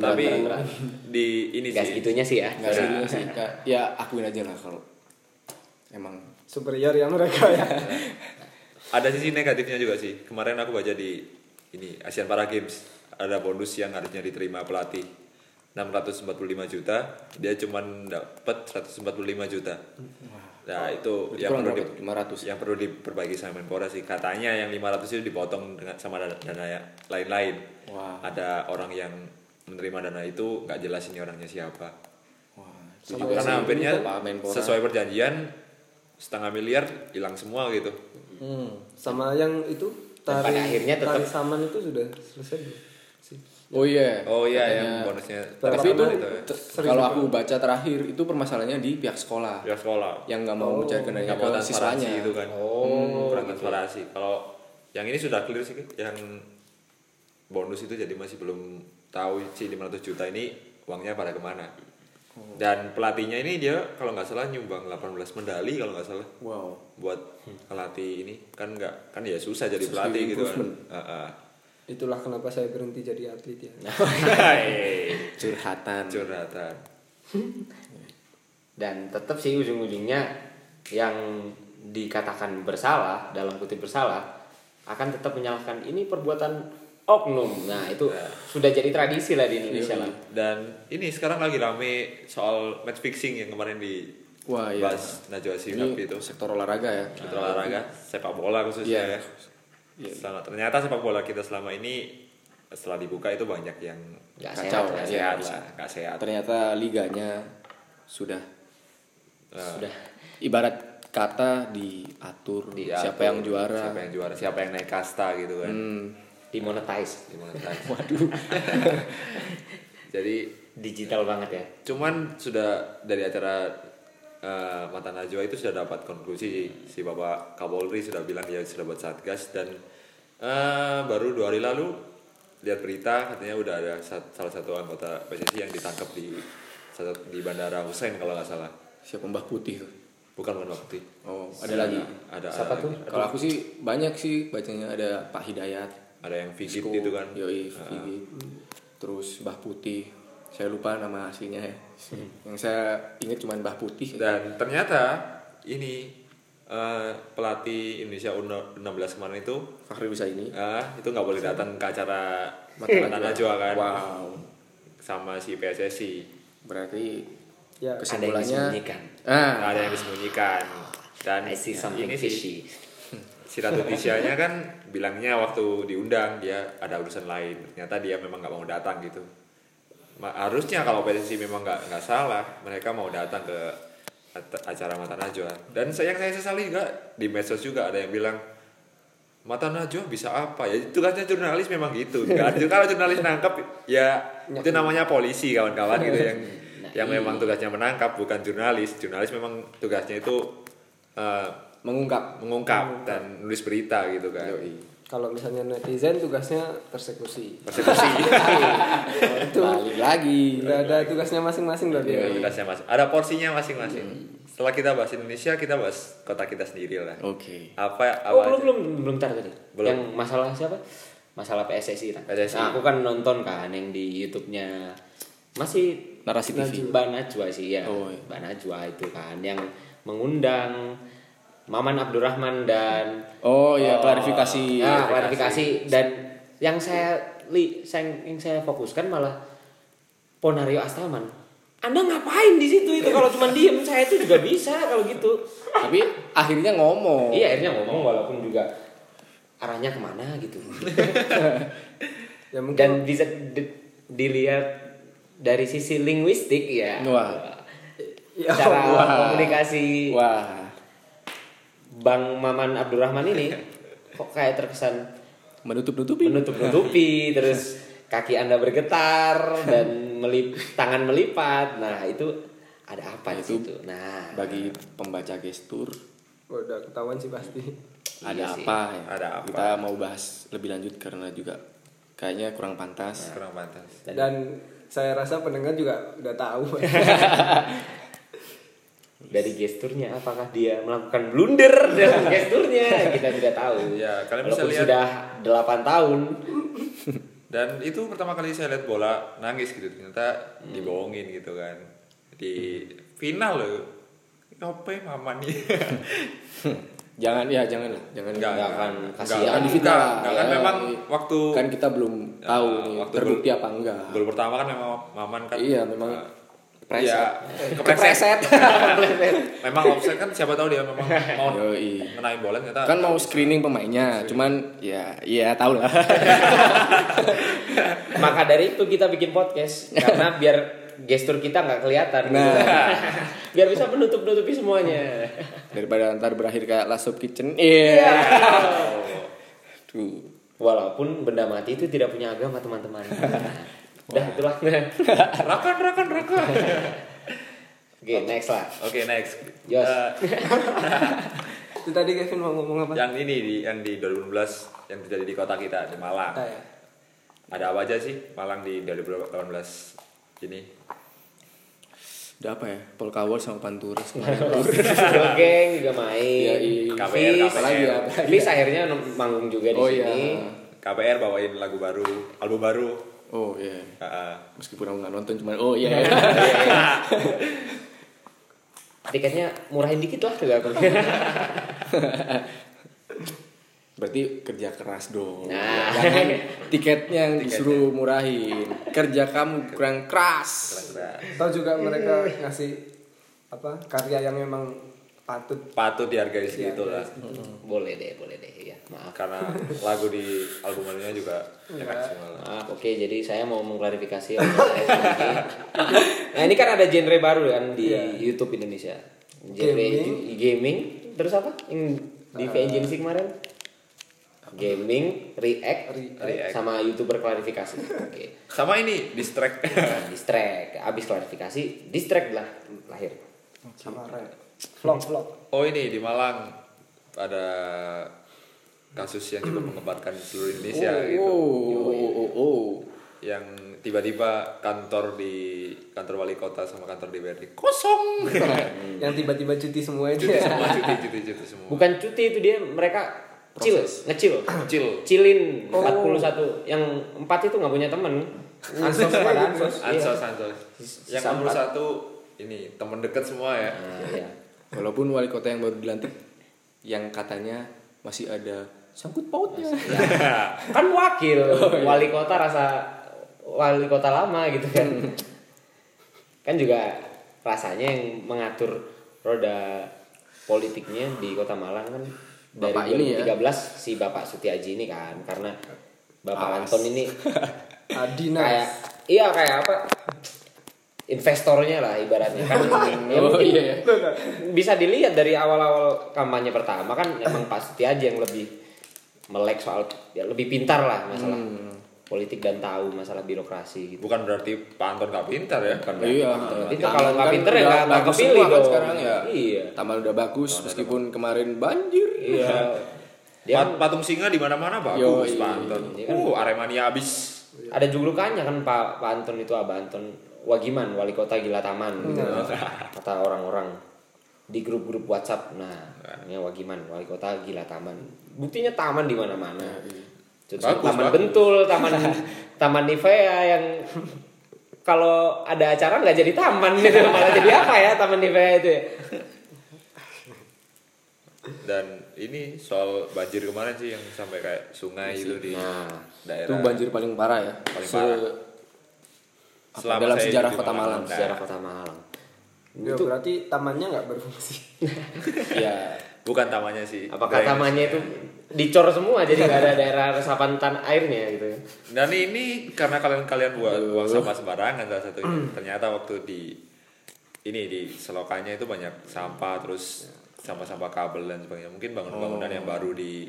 Tapi berat, berat. di ini Nggak sih. segitunya sih ya. nggak sih nggak sih Kak. ya akuin aja lah kalau emang superior ya mereka ya Ada sisi negatifnya juga sih. Kemarin aku baca di ini Asian Para Games ada bonus yang harusnya diterima pelatih 645 juta, dia cuman dapat 145 juta. Nah, itu yang kurang perlu di, tuh? 500 yang perlu diperbaiki sama Menpora sih. Katanya yang 500 itu dipotong dengan sama dana, dana ya- lain-lain. Wah. Ada orang yang menerima dana itu nggak jelas ini orangnya siapa. wah itu juga Karena hampirnya sesuai perjanjian setengah miliar hilang semua gitu. sama yang itu tari pada akhirnya tetap- tari saman itu sudah selesai belum oh iya Oh iya Katanya- yang bonusnya tapi itu itu ya. kalau aku baca terakhir itu permasalahannya di pihak sekolah Ya sekolah. yang nggak mau mencairkan dananya mau ke siswanya itu kan. Oh, kurang transparansi. Kalau yang ini sudah clear sih yang bonus itu jadi masih belum tahu si 500 juta ini uangnya pada ke mana. Dan pelatihnya ini dia kalau nggak salah nyumbang 18 medali kalau nggak salah wow buat pelatih ini kan nggak kan ya susah jadi pelatih gitu kan. Heeh. Itulah kenapa saya berhenti jadi atlet ya <laughs> curhatan Curhatan. Dan tetap sih ujung-ujungnya yang dikatakan bersalah dalam kutip bersalah akan tetap menyalahkan ini perbuatan oknum. Nah, itu sudah jadi tradisi lah di Indonesia lah. Dan ini sekarang lagi rame soal match fixing yang kemarin di Wah, iya. Najwa Shihab ini itu. sektor olahraga ya Sektor olahraga, sepak bola khususnya Iya. Ya. Selama, ternyata sepak bola kita selama ini setelah dibuka itu banyak yang Nggak Kacau, sehat, iya. sehat sehat lah. sehat. ternyata liganya sudah Nah, Sudah ibarat kata diatur diatur, siapa yang juara siapa yang juara, siapa yang naik kasta gitu kan. Hmm, dimonetize. Dimonetize. <laughs> waduh <laughs> Jadi digital banget ya. Cuman sudah dari acara eh, Mata Najwa itu sudah dapat konklusi si Bapak Kapolri sudah bilang dia sudah buat satgas dan eh, baru dua hari lalu lihat berita katanya udah ada sat- salah satu anggota PSSI yang ditangkap di di Bandara Hussein kalau nggak salah. Siapa Mbah Putih tuh? Bukan Bukan Bakti. Oh, ada lagi. Ada Siapa ada tuh? Kalau aku sih banyak sih bacanya ada Pak Hidayat, Ada yang Vigit gitu kan. Yoi, Vigit. Terus Mbah Putih. Saya lupa nama aslinya ya. Yang saya ingat cuma Mbah Putih. Dan ternyata ini eh, pelatih Indonesia U16 kemarin itu Fakhri bisa ini. ah itu nggak boleh datang ke acara Mata Najwa. Kan Wow. sama si PSSI Berarti Ya, Ada yang kesimpulannya disembunyikan. ah ada yang disembunyikan dan I see something ini fishy. sih si Ratu Tisha-nya kan bilangnya waktu diundang dia ada urusan lain ternyata dia memang nggak mau datang gitu harusnya kalau PSSI memang nggak nggak salah mereka mau datang ke acara Mata Najwa. Dan saya yang saya sesali juga di medsos juga ada yang bilang Mata Najwa bisa apa? Ya tugasnya jurnalis memang gitu. <laughs> Ada- kalau jurnalis nangkap ya itu namanya polisi kawan-kawan gitu yang yang memang tugasnya menangkap bukan jurnalis. Jurnalis memang tugasnya itu eh, mengungkap. mengungkap dan nulis berita gitu kan kalau misalnya netizen tugasnya persekusi. persekusi <laughs> itu Balik lagi. udah ada tugasnya masing-masing berarti. Iya, tugasnya mas ada porsinya masing-masing setelah kita bahas Indonesia kita bahas kota kita sendiri lah Oke. apa apa Oh belum belum belum tar tadi. Belum. Yang masalah siapa? Masalah PSSI kan. PSSI. Nah, aku kan nonton kan yang di YouTube-nya masih Narasi TV. Mbak Najwa sih ya. Oh, iya. Mbak Najwa itu kan yang mengundang Maman Abdurrahman dan Oh iya, Oh, klarifikasi. Ya, klarifikasi dan yang saya li saya, yang saya fokuskan malah Ponario Astaman. Anda ngapain di situ itu kalau cuma diem saya itu juga bisa kalau gitu. Tapi akhirnya ngomong. Iya akhirnya ngomong walaupun juga arahnya ke mana gitu. <laughs> Ya mungkin Dan bisa di- dilihat dari sisi linguistik ya. Wah. Cara wah. komunikasi Wah, Bang Maman Abdurrahman ini <laughs> kok kayak terkesan menutup-nutupi. menutup-nutupi <laughs> terus kaki Anda bergetar dan melip tangan melipat. Nah, itu ada apa di Itu situ? Nah, Bagi pembaca gestur udah ketahuan sih pasti. Iya ada sih. apa ya? Ada apa? Kita mau bahas lebih lanjut karena juga kayaknya kurang pantas. kurang pantas Dan- Dan saya rasa pendengar juga udah tahu. <laughs> dari gesturnya apakah dia melakukan blunder dalam gesturnya? Kita tidak tahu. Ya, kalian bisa Walaupun lihat. sudah 8 tahun. Dan itu pertama kali saya lihat bola nangis gitu. Ternyata dibohongin gitu kan. Di final loh. Apa ya mama nih? Jangan ya jangan lah, jangan Enggak, Enggak akan kasihan. difitnah lah. enggak, kan Ya, memang waktu kan kita belum Ya, tahu nih waktu terbukti gol- apa enggak. gol pertama kan memang Maman kan. Iya, memang eh, preset. iya, <laughs> Kepreset. memang offset kan siapa tahu dia memang mau Yoi. ngenain bola ternyata Kan mau screening pemainnya, cuman ya ya tahu lah. <laughs> maka dari itu kita bikin podcast karena biar gestur kita nggak kelihatan gitu. Nah. <laughs> biar bisa menutup nutupi semuanya Daripada ntar berakhir kayak Last of Kitchen. Iya. Tuh. walaupun benda mati itu tidak punya agama teman-teman udah itulah <laughs> rakan rakan rakan oke next lah oke next Yos. Eh, <laughs> Itu tadi Kevin mau ngomong apa? yang ini di yang di 2016 yang terjadi di kota kita di Malang Ah, ya. ada apa aja sih Malang di 2018 ini Udah apa ya? Polka War sama <laughs> Pantura geng juga main Iya, iya. KPR, Fis, KPR. ya. Fis akhirnya manggung juga di Oh sini iya. KPR bawain lagu baru album baru Oh iya. Ah, ah. Meskipun aku nggak nonton cuman oh iya. <laughs> tiketnya murahin dikit lah juga aku <laughs> Berarti kerja keras dong. Nah. Jangan tiketnya yang disuruh murahin. Kerja kamu kurang keras. Keren-keren. Tahu juga mereka ngasih apa karya yang memang patut patut dihargai segitu lah boleh deh boleh deh ya maaf karena lagu di album juga enak semua lah. Maaf, oke jadi saya mau mengklarifikasi. <laughs> Nah ini kan ada genre baru kan di Iya. YouTube Indonesia. Genre Gaming. gaming. Terus apa? Yang di VN Gen Z kemarin? gaming, react, React. sama youtuber klarifikasi. Oke. Sama ini distract. Nah, distract, abis klarifikasi, distract lah lahir. sama rap vlog vlog oh ini di Malang ada kasus yang cukup mengembarkan seluruh Indonesia oh, gitu. oh, oh, oh, oh. Yang tiba-tiba kantor di kantor wali kota sama kantor DPRD kosong. <laughs> yang tiba-tiba cuti semua itu cuti ya semua, cuti, cuti, cuti semua. Bukan cuti itu dia mereka chill, ngecil. Chill. Chillin Oh. 41. Yang empat itu nggak punya temen. ansos ansos Ansos, Iya. ansos. Yang Sisa empat. 61 ini teman dekat semua ya. Nah, ya. Walaupun wali kota yang baru dilantik yang katanya masih ada sangkut pautnya. <laughs> kan wakil. Wali kota rasa wali kota lama gitu kan. Kan juga rasanya yang mengatur roda politiknya di kota Malang kan dari Bapak ini ya? 2013 si Bapak Sutiaji ini kan. Karena Bapak. Anton ini <laughs> Adina. kayak iya kayak apa investornya lah ibaratnya kan ya <laughs> Oh, mungkin iya, iya. bisa dilihat dari awal-awal kampanye pertama kan emang Pak Sutiaji yang lebih melek soal ya lebih pintar lah masalah Hmm. politik dan tahu masalah birokrasi gitu. Bukan berarti Pak Anton gak pintar ya. Berarti Iya. Pak Anton nggak pintar. Taman kalau nggak kan ya udah nggak nggak bagus kepilih kan dong. sekarang ya. Iya. Taman udah bagus meskipun kemarin banjir. Iya. <laughs> Dia Pat- patung singa di mana-mana bagus Yoi. Pak Anton. Iya kan? Uh, Aremania abis. ada julukannya kan Pak Pak Anton itu Abah Anton Wagiman wali kota gila taman gitu. kata orang-orang di grup-grup WhatsApp nah ini Wagiman wali kota gila taman buktinya taman di mana-mana Terus Bagus, taman bagus. Bentul <laughs> taman taman Nivea yang kalau ada acara nggak jadi taman gitu <laughs> malah jadi apa ya taman Nivea itu ya Dan ini soal banjir kemarin sih yang sampai kayak sungai itu di nah daerah. Itu banjir paling parah ya. Paling Se- parah. Selama dalam saya sejarah kota Malang. Malang. Nah. sejarah kota Malang Ya, berarti tamannya nggak berfungsi <laughs> ya. Bukan tamannya sih. apakah tamannya itu dicor semua jadi nggak ada daerah resapan tan airnya gitu Dan ini karena kalian-kalian buat buang sampah sembarangan salah satunya. Ternyata waktu di ini di selokannya itu banyak sampah terus sampah-sampah kabel dan sebagainya. Mungkin bangunan-bangunan yang baru di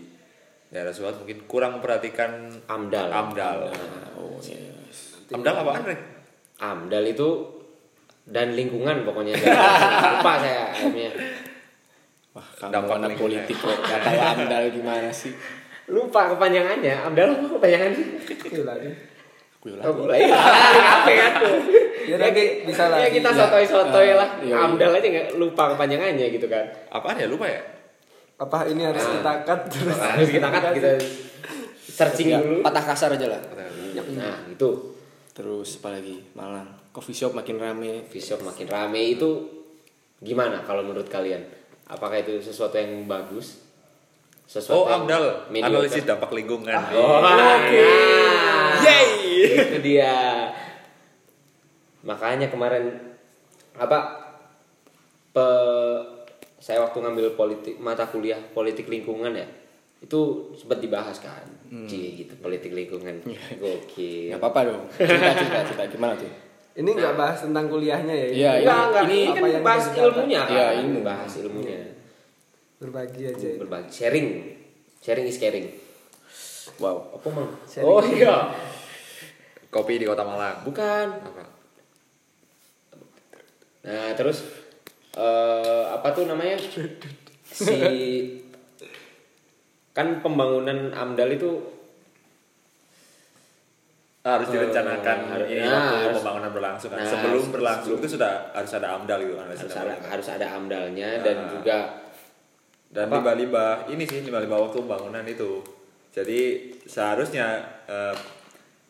daerah Suat mungkin kurang memperhatikan Amdal. Amdal. Oh, iya. Amdal apaan, Rek? AMDAL itu dan lingkungan pokoknya. Lupa saya akhirnya. Wah, Dampak anak politik kok. Kata amdal gimana sih? lupa kepanjangannya. AMDAL apa kepanjangannya itu lagi ya oh, boleh. Ya apa ya? Tuh Ya, nanti bisa lah. ya kita Iya. sotoy sotoy Ah, lah. iya, iya. AMDAL aja nggak lupa kepanjangannya gitu kan. Apaan ya? Lupa ya? apa ini harus kita cut? Terus harus kita cut kita searching Ya, dulu. Patah kasar aja lah. nah itu Terus apa lagi? Malang. Coffee shop makin rame. coffee shop makin rame itu gimana kalau menurut kalian apakah itu sesuatu yang bagus sesuatu Oh, yang Amdal. mediocre? Analisis dampak lingkungan. Oh, oke. Yeay. Itu dia. Makanya kemarin apa pe, saya waktu ngambil politik mata kuliah politik lingkungan ya itu sempat dibahas kan Cie, gitu politik lingkungan. Gak gokil. Apa-apa dong. Cerita cerita cerita gimana tuh? ini nggak bahas tentang kuliahnya ya? Ini Iya, enggak enggak ini, apa kan yang bahas ilmunya kan? Iya, ilmu. bahas ilmunya. Berbagi aja. berbagi. Sharing. Sharing is caring. Wow. apa mang? Sharing. Oh iya. Kopi di Kota Malang. bukan. Apa? Nah terus eh apa tuh namanya? Si kan pembangunan AMDAL itu harus direncanakan Eh, harus- ini nah, waktu harus- pembangunan berlangsung kan. nah, sebelum se- berlangsung sebelum- itu sudah harus ada AMDAL gitu analisis harus ada harus ada AMDALnya dan Ah. juga dan Apa? liba-liba ini sih liba-liba waktu pembangunan itu jadi seharusnya eh,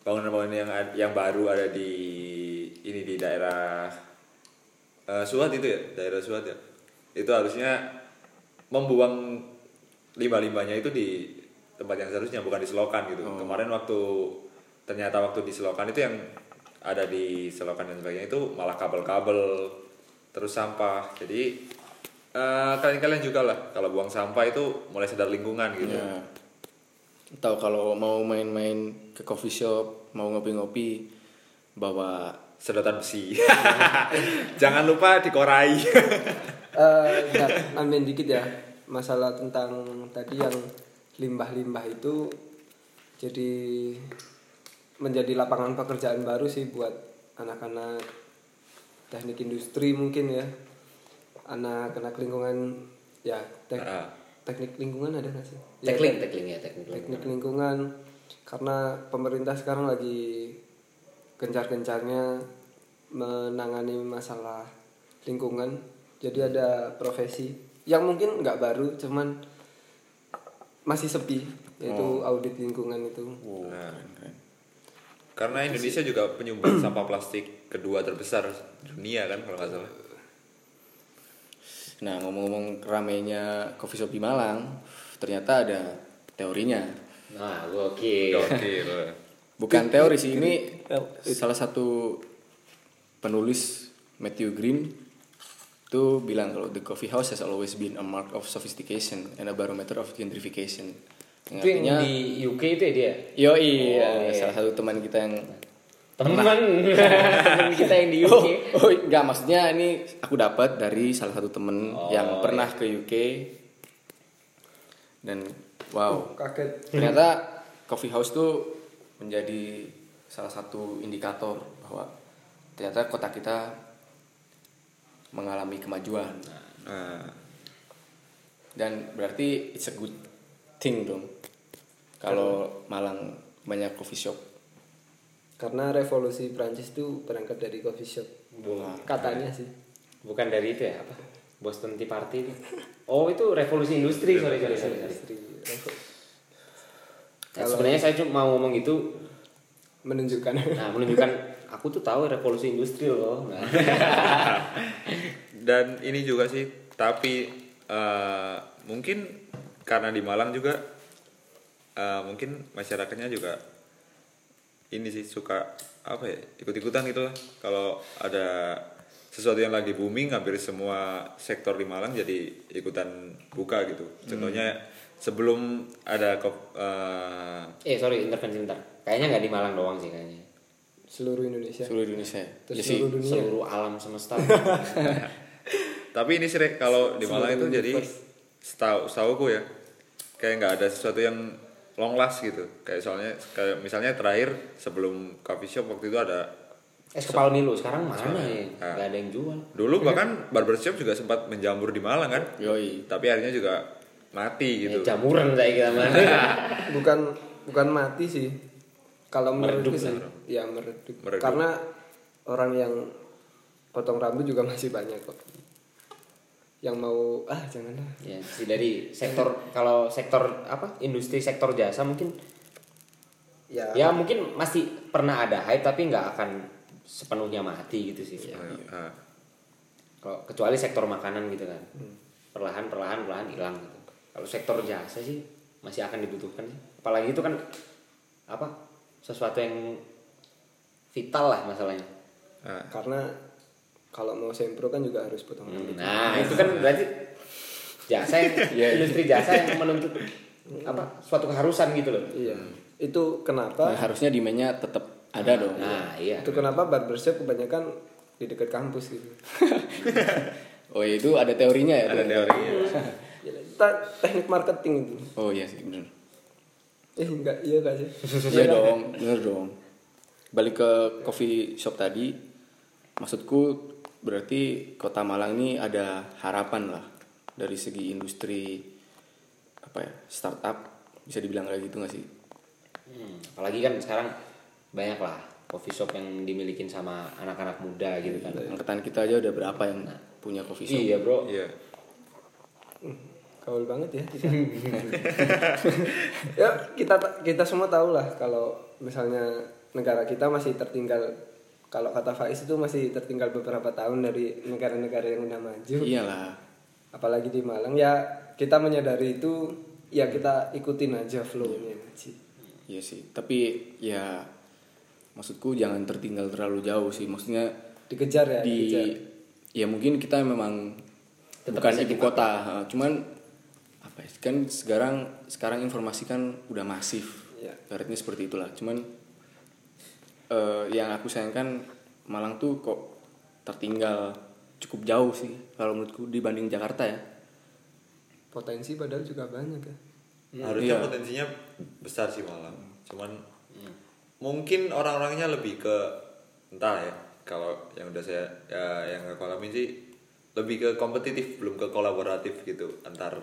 bangunan-bangunan yang yang baru ada di ini di daerah eh, Suat itu ya daerah Suat ya itu harusnya membuang limbah-limbahnya itu di tempat yang seharusnya bukan di selokan gitu. Kemarin waktu ternyata waktu di selokan itu yang ada di selokan dan sebagainya itu malah kabel-kabel terus sampah. Jadi eh, kalian-kalian juga lah kalau buang sampah itu mulai sadar lingkungan gitu. Ya. Atau kalau mau main-main ke coffee shop, mau ngopi-ngopi, bawa sedotan besi. <laughs> Jangan lupa dikorai. Eh, ya, nambahin dikit ya masalah tentang tadi yang limbah-limbah itu jadi menjadi lapangan pekerjaan baru sih buat anak-anak teknik industri mungkin ya anak-anak lingkungan ya tek- Ah. teknik lingkungan ada nggak sih Ya, Tekling, tek- tekling ya, teknik. teknik lingkungan karena pemerintah sekarang lagi gencar-gencarnya menangani masalah lingkungan jadi ada profesi yang mungkin nggak baru cuman masih sepi yaitu audit lingkungan itu Nah, karena Indonesia juga penyumbang sampah plastik kedua terbesar dunia kan kalau nggak salah. Nah ngomong-ngomong ramainya coffee shop di Malang, ternyata ada teorinya. Nah, gokil. Gokil. <laughs> Bukan teori sih ini salah satu penulis Matthew Green itu bilang kalau the coffee house has always been a mark of sophistication and a barometer of gentrification. Yang Itu yang di UK itu ya dia? yo iya, Oh, iya. salah satu teman kita yang Teman <laughs> teman kita yang di UK. Oh, oh enggak maksudnya ini aku dapat dari salah satu temen Oh, yang pernah ke UK dan wow kaget ternyata coffee house tuh menjadi salah satu indikator bahwa ternyata kota kita mengalami kemajuan Nah, dan berarti it's a good thing dong kalau Malang banyak coffee shop karena revolusi Prancis itu berangkat dari coffee shop Wah. katanya sih Bukan dari itu ya apa? Boston Tea Party itu. Oh, itu revolusi industri, sorry sorry sorry. sorry. Industri revo- Nah, sebenarnya saya cuma mau ngomong itu menunjukkan <laughs> nah menunjukkan aku tuh tahu revolusi industri loh. <laughs> Nah, dan ini juga sih, tapi eh, mungkin karena di Malang juga eh, mungkin masyarakatnya juga ini sih suka apa ya ikut-ikutan gitu lah. Kalau ada sesuatu yang lagi booming, hampir semua sektor di Malang jadi ikutan buka gitu. Contohnya sebelum ada eh, eh sorry intervensi bentar. Kayaknya nggak di Malang doang sih kayaknya. seluruh Indonesia seluruh Indonesia Terus Ya sih, seluruh dunia Seluruh alam semesta. <laughs> Tapi ini sih kalau di Malang itu jadi setahu setahuku ya kayak nggak ada sesuatu yang long last gitu. Kayak soalnya kayak misalnya terakhir sebelum coffee shop waktu itu ada es kepal Milo sekarang mana ya? Ah. Gak ada yang jual. dulu bahkan barbershop juga sempat menjamur di Malang kan. yoi Tapi akhirnya juga mati gitu. Eh, jamuran saya kira mana. bukan bukan mati sih kalau Meredup menurutku sih ya meredup. Meredup. karena orang yang potong rambut juga <laughs> masih banyak kok. Yang mau ah janganlah. Ya sih dari sektor kalau sektor apa industri sektor jasa mungkin ya, ya mungkin masih pernah ada hype tapi nggak akan sepenuhnya mati gitu sih. Nah, kalau kecuali sektor makanan gitu kan. Perlahan perlahan perlahan hilang gitu. Kalau sektor jasa sih masih akan dibutuhkan sih. Apalagi itu kan apa sesuatu yang vital lah masalahnya. Nah, karena kalau mau sempro kan juga harus potong rambut. nah itu kan berarti jasa yang <laughs> industri jasa yang menuntut apa suatu keharusan gitu loh. Iya. Itu kenapa Nah, harusnya demandnya tetap ada dong. nah iya. Itu kenapa barbershop kebanyakan di dekat kampus gitu. <laughs> Oh iya, itu ada teorinya ya ada teorinya. <laughs> Ya, teknik marketing itu. Oh iya sih bener eh enggak iya enggak sih <laughs> iya dong bener dong balik ke coffee shop tadi maksudku berarti kota Malang ini ada harapan lah dari segi industri apa ya startup bisa dibilang kayak gitu nggak sih Hmm, apalagi kan sekarang banyak lah coffee shop yang dimilikin sama anak-anak muda gitu kan. angkatan kita aja udah berapa yang punya coffee shop Iya bro. Iya. Gaul banget ya kita. ya kita kita semua tahu lah kalau misalnya negara kita masih tertinggal kalau kata Faiz itu masih tertinggal beberapa tahun dari negara-negara yang udah maju. iyalah Apalagi di Malang ya kita menyadari itu ya kita ikutin aja flow-nya sih. Iya sih, tapi ya maksudku jangan tertinggal terlalu jauh sih. Maksudnya Dikejar ya, di dikejar. ya mungkin kita memang Tetap bukan ibu kota, cuman? Kan sekarang sekarang informasi kan udah masif. Iya. Ibaratnya seperti itulah. Cuman eh, yang aku sayangkan Malang tuh kok tertinggal cukup jauh sih kalau menurutku dibanding Jakarta ya. Potensi padahal juga banyak ya. harusnya Iya. potensinya besar sih malah cuman mungkin orang-orangnya lebih ke entah ya kalau yang udah saya ya, yang aku alamin sih lebih ke kompetitif belum ke kolaboratif gitu antar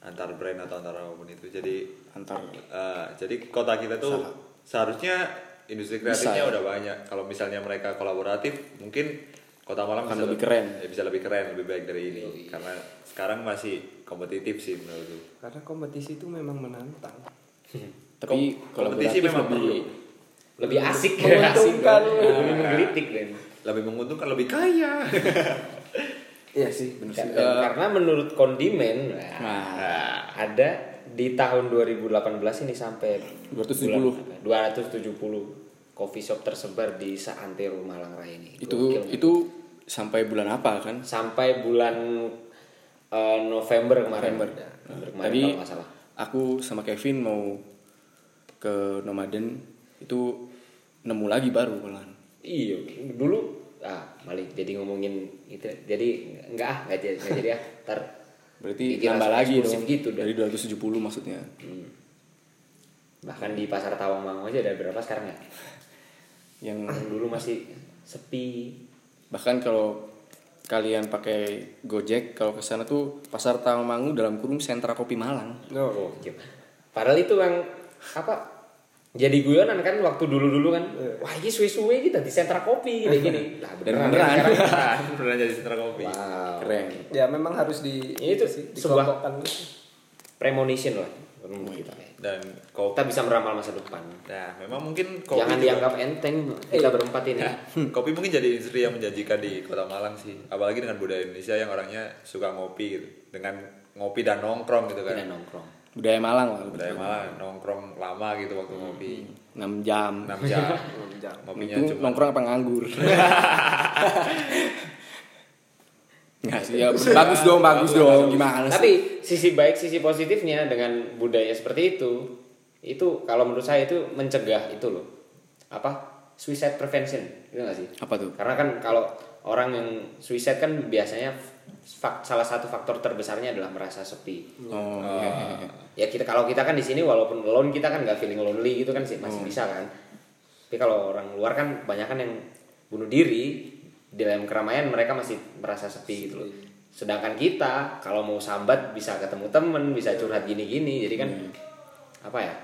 antar brand atau antar apa pun itu jadi Antar eh, jadi kota kita tuh seharusnya industri kreatifnya Bisa, ya. udah banyak kalau misalnya mereka kolaboratif mungkin kota Malang Akan bisa lebih keren. ya, bisa lebih keren lebih baik dari ini karena sekarang masih kompetitif sih menurutku Karena kompetisi itu memang menantang. <laughs> tapi kompetisi memang lebih perlu. lebih asik Menguntungkan. lebih menggelitik Ben. lebih menguntungkan lebih kaya <laughs> Iya sih, benar sih. Dan karena menurut kondimen nah, Nah. ada di tahun 2018 ini sampai 270. bulan- 270 coffee shop tersebar di seantero Malang Raya ini. itu Gokil. itu sampai bulan apa kan sampai bulan eh, November kemarin. November. November kemarin tadi kalau nggak salah. aku sama Kevin mau ke Nomaden itu nemu lagi baru malahan Iya, dulu ah balik jadi ngomongin itu. Jadi enggak ah, enggak jadi, enggak jadi ah. <laughs> Ntar berarti nambah lagi dong gitu dari 270 maksudnya Bahkan di pasar Tawangmangu aja ada berapa sekarang ya? <laughs> yang Yang dulu masih sepi. bahkan kalau kalian pakai Gojek kalau ke sana tuh pasar Tawangmangu dalam kurung sentra kopi Malang Oh, gitu. Padahal itu yang apa? Jadi guyonan kan waktu dulu-dulu kan. Wah, ini suwe-suwe kita di sentra kopi gini-gini. Lah beneran. beneran. kan <laughs> sekarang. beneran jadi sentra kopi Wow. keren Ya memang harus di Ya, itu sih, sebuah- dikelompokkan. Premonition lah menurut kita. dan kopi Kita bisa meramal masa depan. nah memang mungkin kopi Jangan juga- dianggap enteng kita berempat ini. kopi mungkin jadi industri yang menjanjikan di kota Malang sih apalagi dengan budaya Indonesia yang orangnya suka ngopi gitu dengan ngopi dan nongkrong gitu kan Tidak nongkrong. Budaya Malang lah. Budaya Malang nongkrong lama gitu waktu ngopi. 6 jam. 6 jam. <laughs> Jam. ngopinya itu cuma nongkrong apa nganggur? <laughs> Nggak sih ya bagus dong bagus dong. gimana sih? Tapi sisi baik, sisi positifnya dengan budaya seperti itu, itu kalau menurut saya itu mencegah itu loh. Apa? Suicide prevention, gitu gak sih? apa tuh? Karena kan kalau orang yang suicide kan biasanya fak- salah satu faktor terbesarnya adalah merasa sepi. oh iya. Ya kita kalau kita kan di sini walaupun alone kita kan nggak feeling lonely gitu kan sih masih bisa kan. Tapi kalau orang luar kan banyak kan yang bunuh diri di dalam keramaian mereka masih merasa sepi gitu loh. Sedangkan kita kalau mau sambat bisa ketemu temen, bisa curhat gini-gini. Jadi kan apa ya?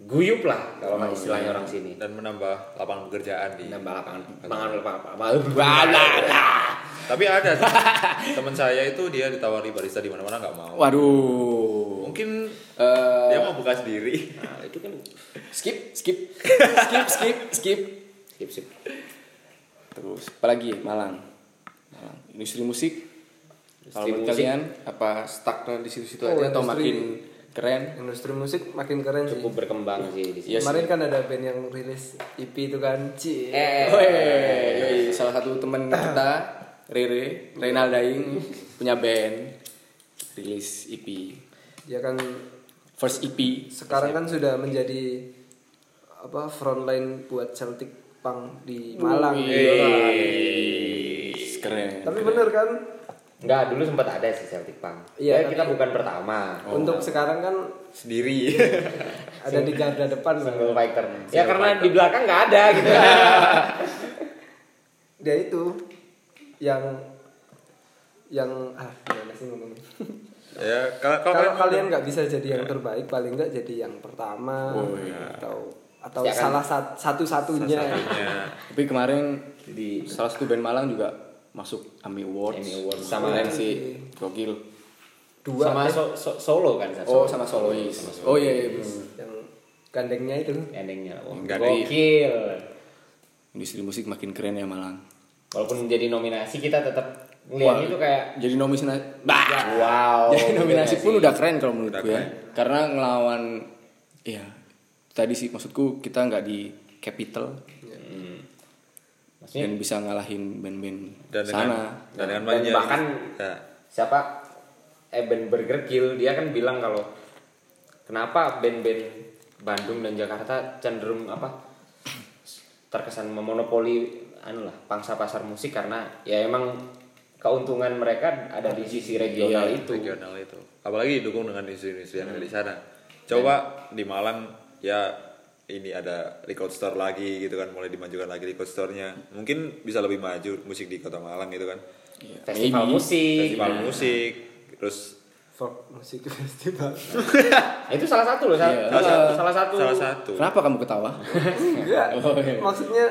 Guyup lah kalau istilahnya orang sini. dan menambah lapangan pekerjaan di Nambah lapangan lapangan lapangan <laughs> tapi ada <laughs> teman saya itu dia ditawari barista di mana-mana nggak mau. Waduh. Mungkin Eh, dia mau buka sendiri. Nah, itu kan skip skip. Skip skip skip. Skip skip. terus apalagi Malang. Malang. Industri musik. Kalau Industri menurut musik. kalian apa stucknya di situ-situ Oh, aja atau industri- makin keren Industri musik makin keren sih. Cukup berkembang sih di sini. Iya Kemarin sih. kan ada band yang rilis EP itu kan, Ci. Eh, Woi, yoi, salah satu temen kita Rere Reynal Daing punya band rilis EP Ya kan first EP sekarang kan sudah menjadi apa frontline buat Celtic Punk di Malang. Wih, keren Tapi bener kan Enggak, dulu sempat ada sih Celtic Punk. Iya, ya, kita bukan pertama. untuk sekarang kan sendiri <laughs> ada di garda depan. Single fighter. Ya karena di belakang nggak ada gitu. <laughs> Dia itu yang yang ah gimana sih ngomongnya? <laughs> ya kalau kalau Kalau kalian- nggak bisa jadi yang terbaik, paling nggak jadi yang pertama Oh, iya. atau atau Ya kan? salah sat- satu-satunya. satunya tapi kemarin Jadi salah satu band Malang juga masuk AMI Awards. Emmy Awards. Sama- keren sih gokil. Dua sama eh, so- so- solo kan oh sama solois oh iya, iya bener. yang gandengnya itu. endingnya. Oh, gokil. industri musik makin keren ya Malang. Walaupun jadi nominasi kita tetap ngeliat itu kayak jadi nominasi bah! Wow. <laughs> jadi nominasi gitu pun udah keren kalau menurut gue ya. karena ngelawan ya tadi sih maksudku kita nggak di capital. Hmm. Maksudnya dan bisa ngalahin band-band dan dengan sana. dan dengan Dan banyak. bahkan ya, siapa? Eben Burger Kill dia kan bilang kalau kenapa band-band Bandung dan Jakarta cenderung apa terkesan memonopoli anu lah pangsa pasar musik karena ya emang keuntungan mereka ada di sisi regional Iya, itu. regional itu. Apalagi didukung dengan industri-industri yang ada di sana. Coba di Malang ya ini ada record store lagi gitu kan mulai dimajukan lagi record store-nya mungkin bisa lebih maju musik di kota Malang gitu kan Festival Maybe. musik. festival Nah, musik terus folk musik <laughs> festival Nah, <laughs> itu salah satu loh, salah, Iya. salah, salah satu. salah satu Kenapa kamu ketawa? enggak <laughs> Oh, iya. maksudnya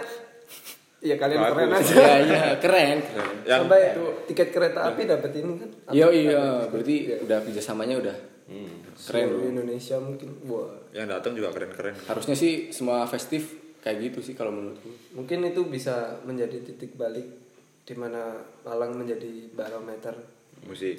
ya kalian Bagus. keren aja Iya iya keren. keren. yang sampai tiket kereta api dapat ini kan Iya iya berarti udah kerjasamanya udah Hmm. keren Seluruh. Indonesia mungkin wah yang datang juga keren-keren Harusnya sih semua festif kayak gitu sih kalau menurutku. mungkin itu bisa menjadi titik balik di mana Malang menjadi barometer musik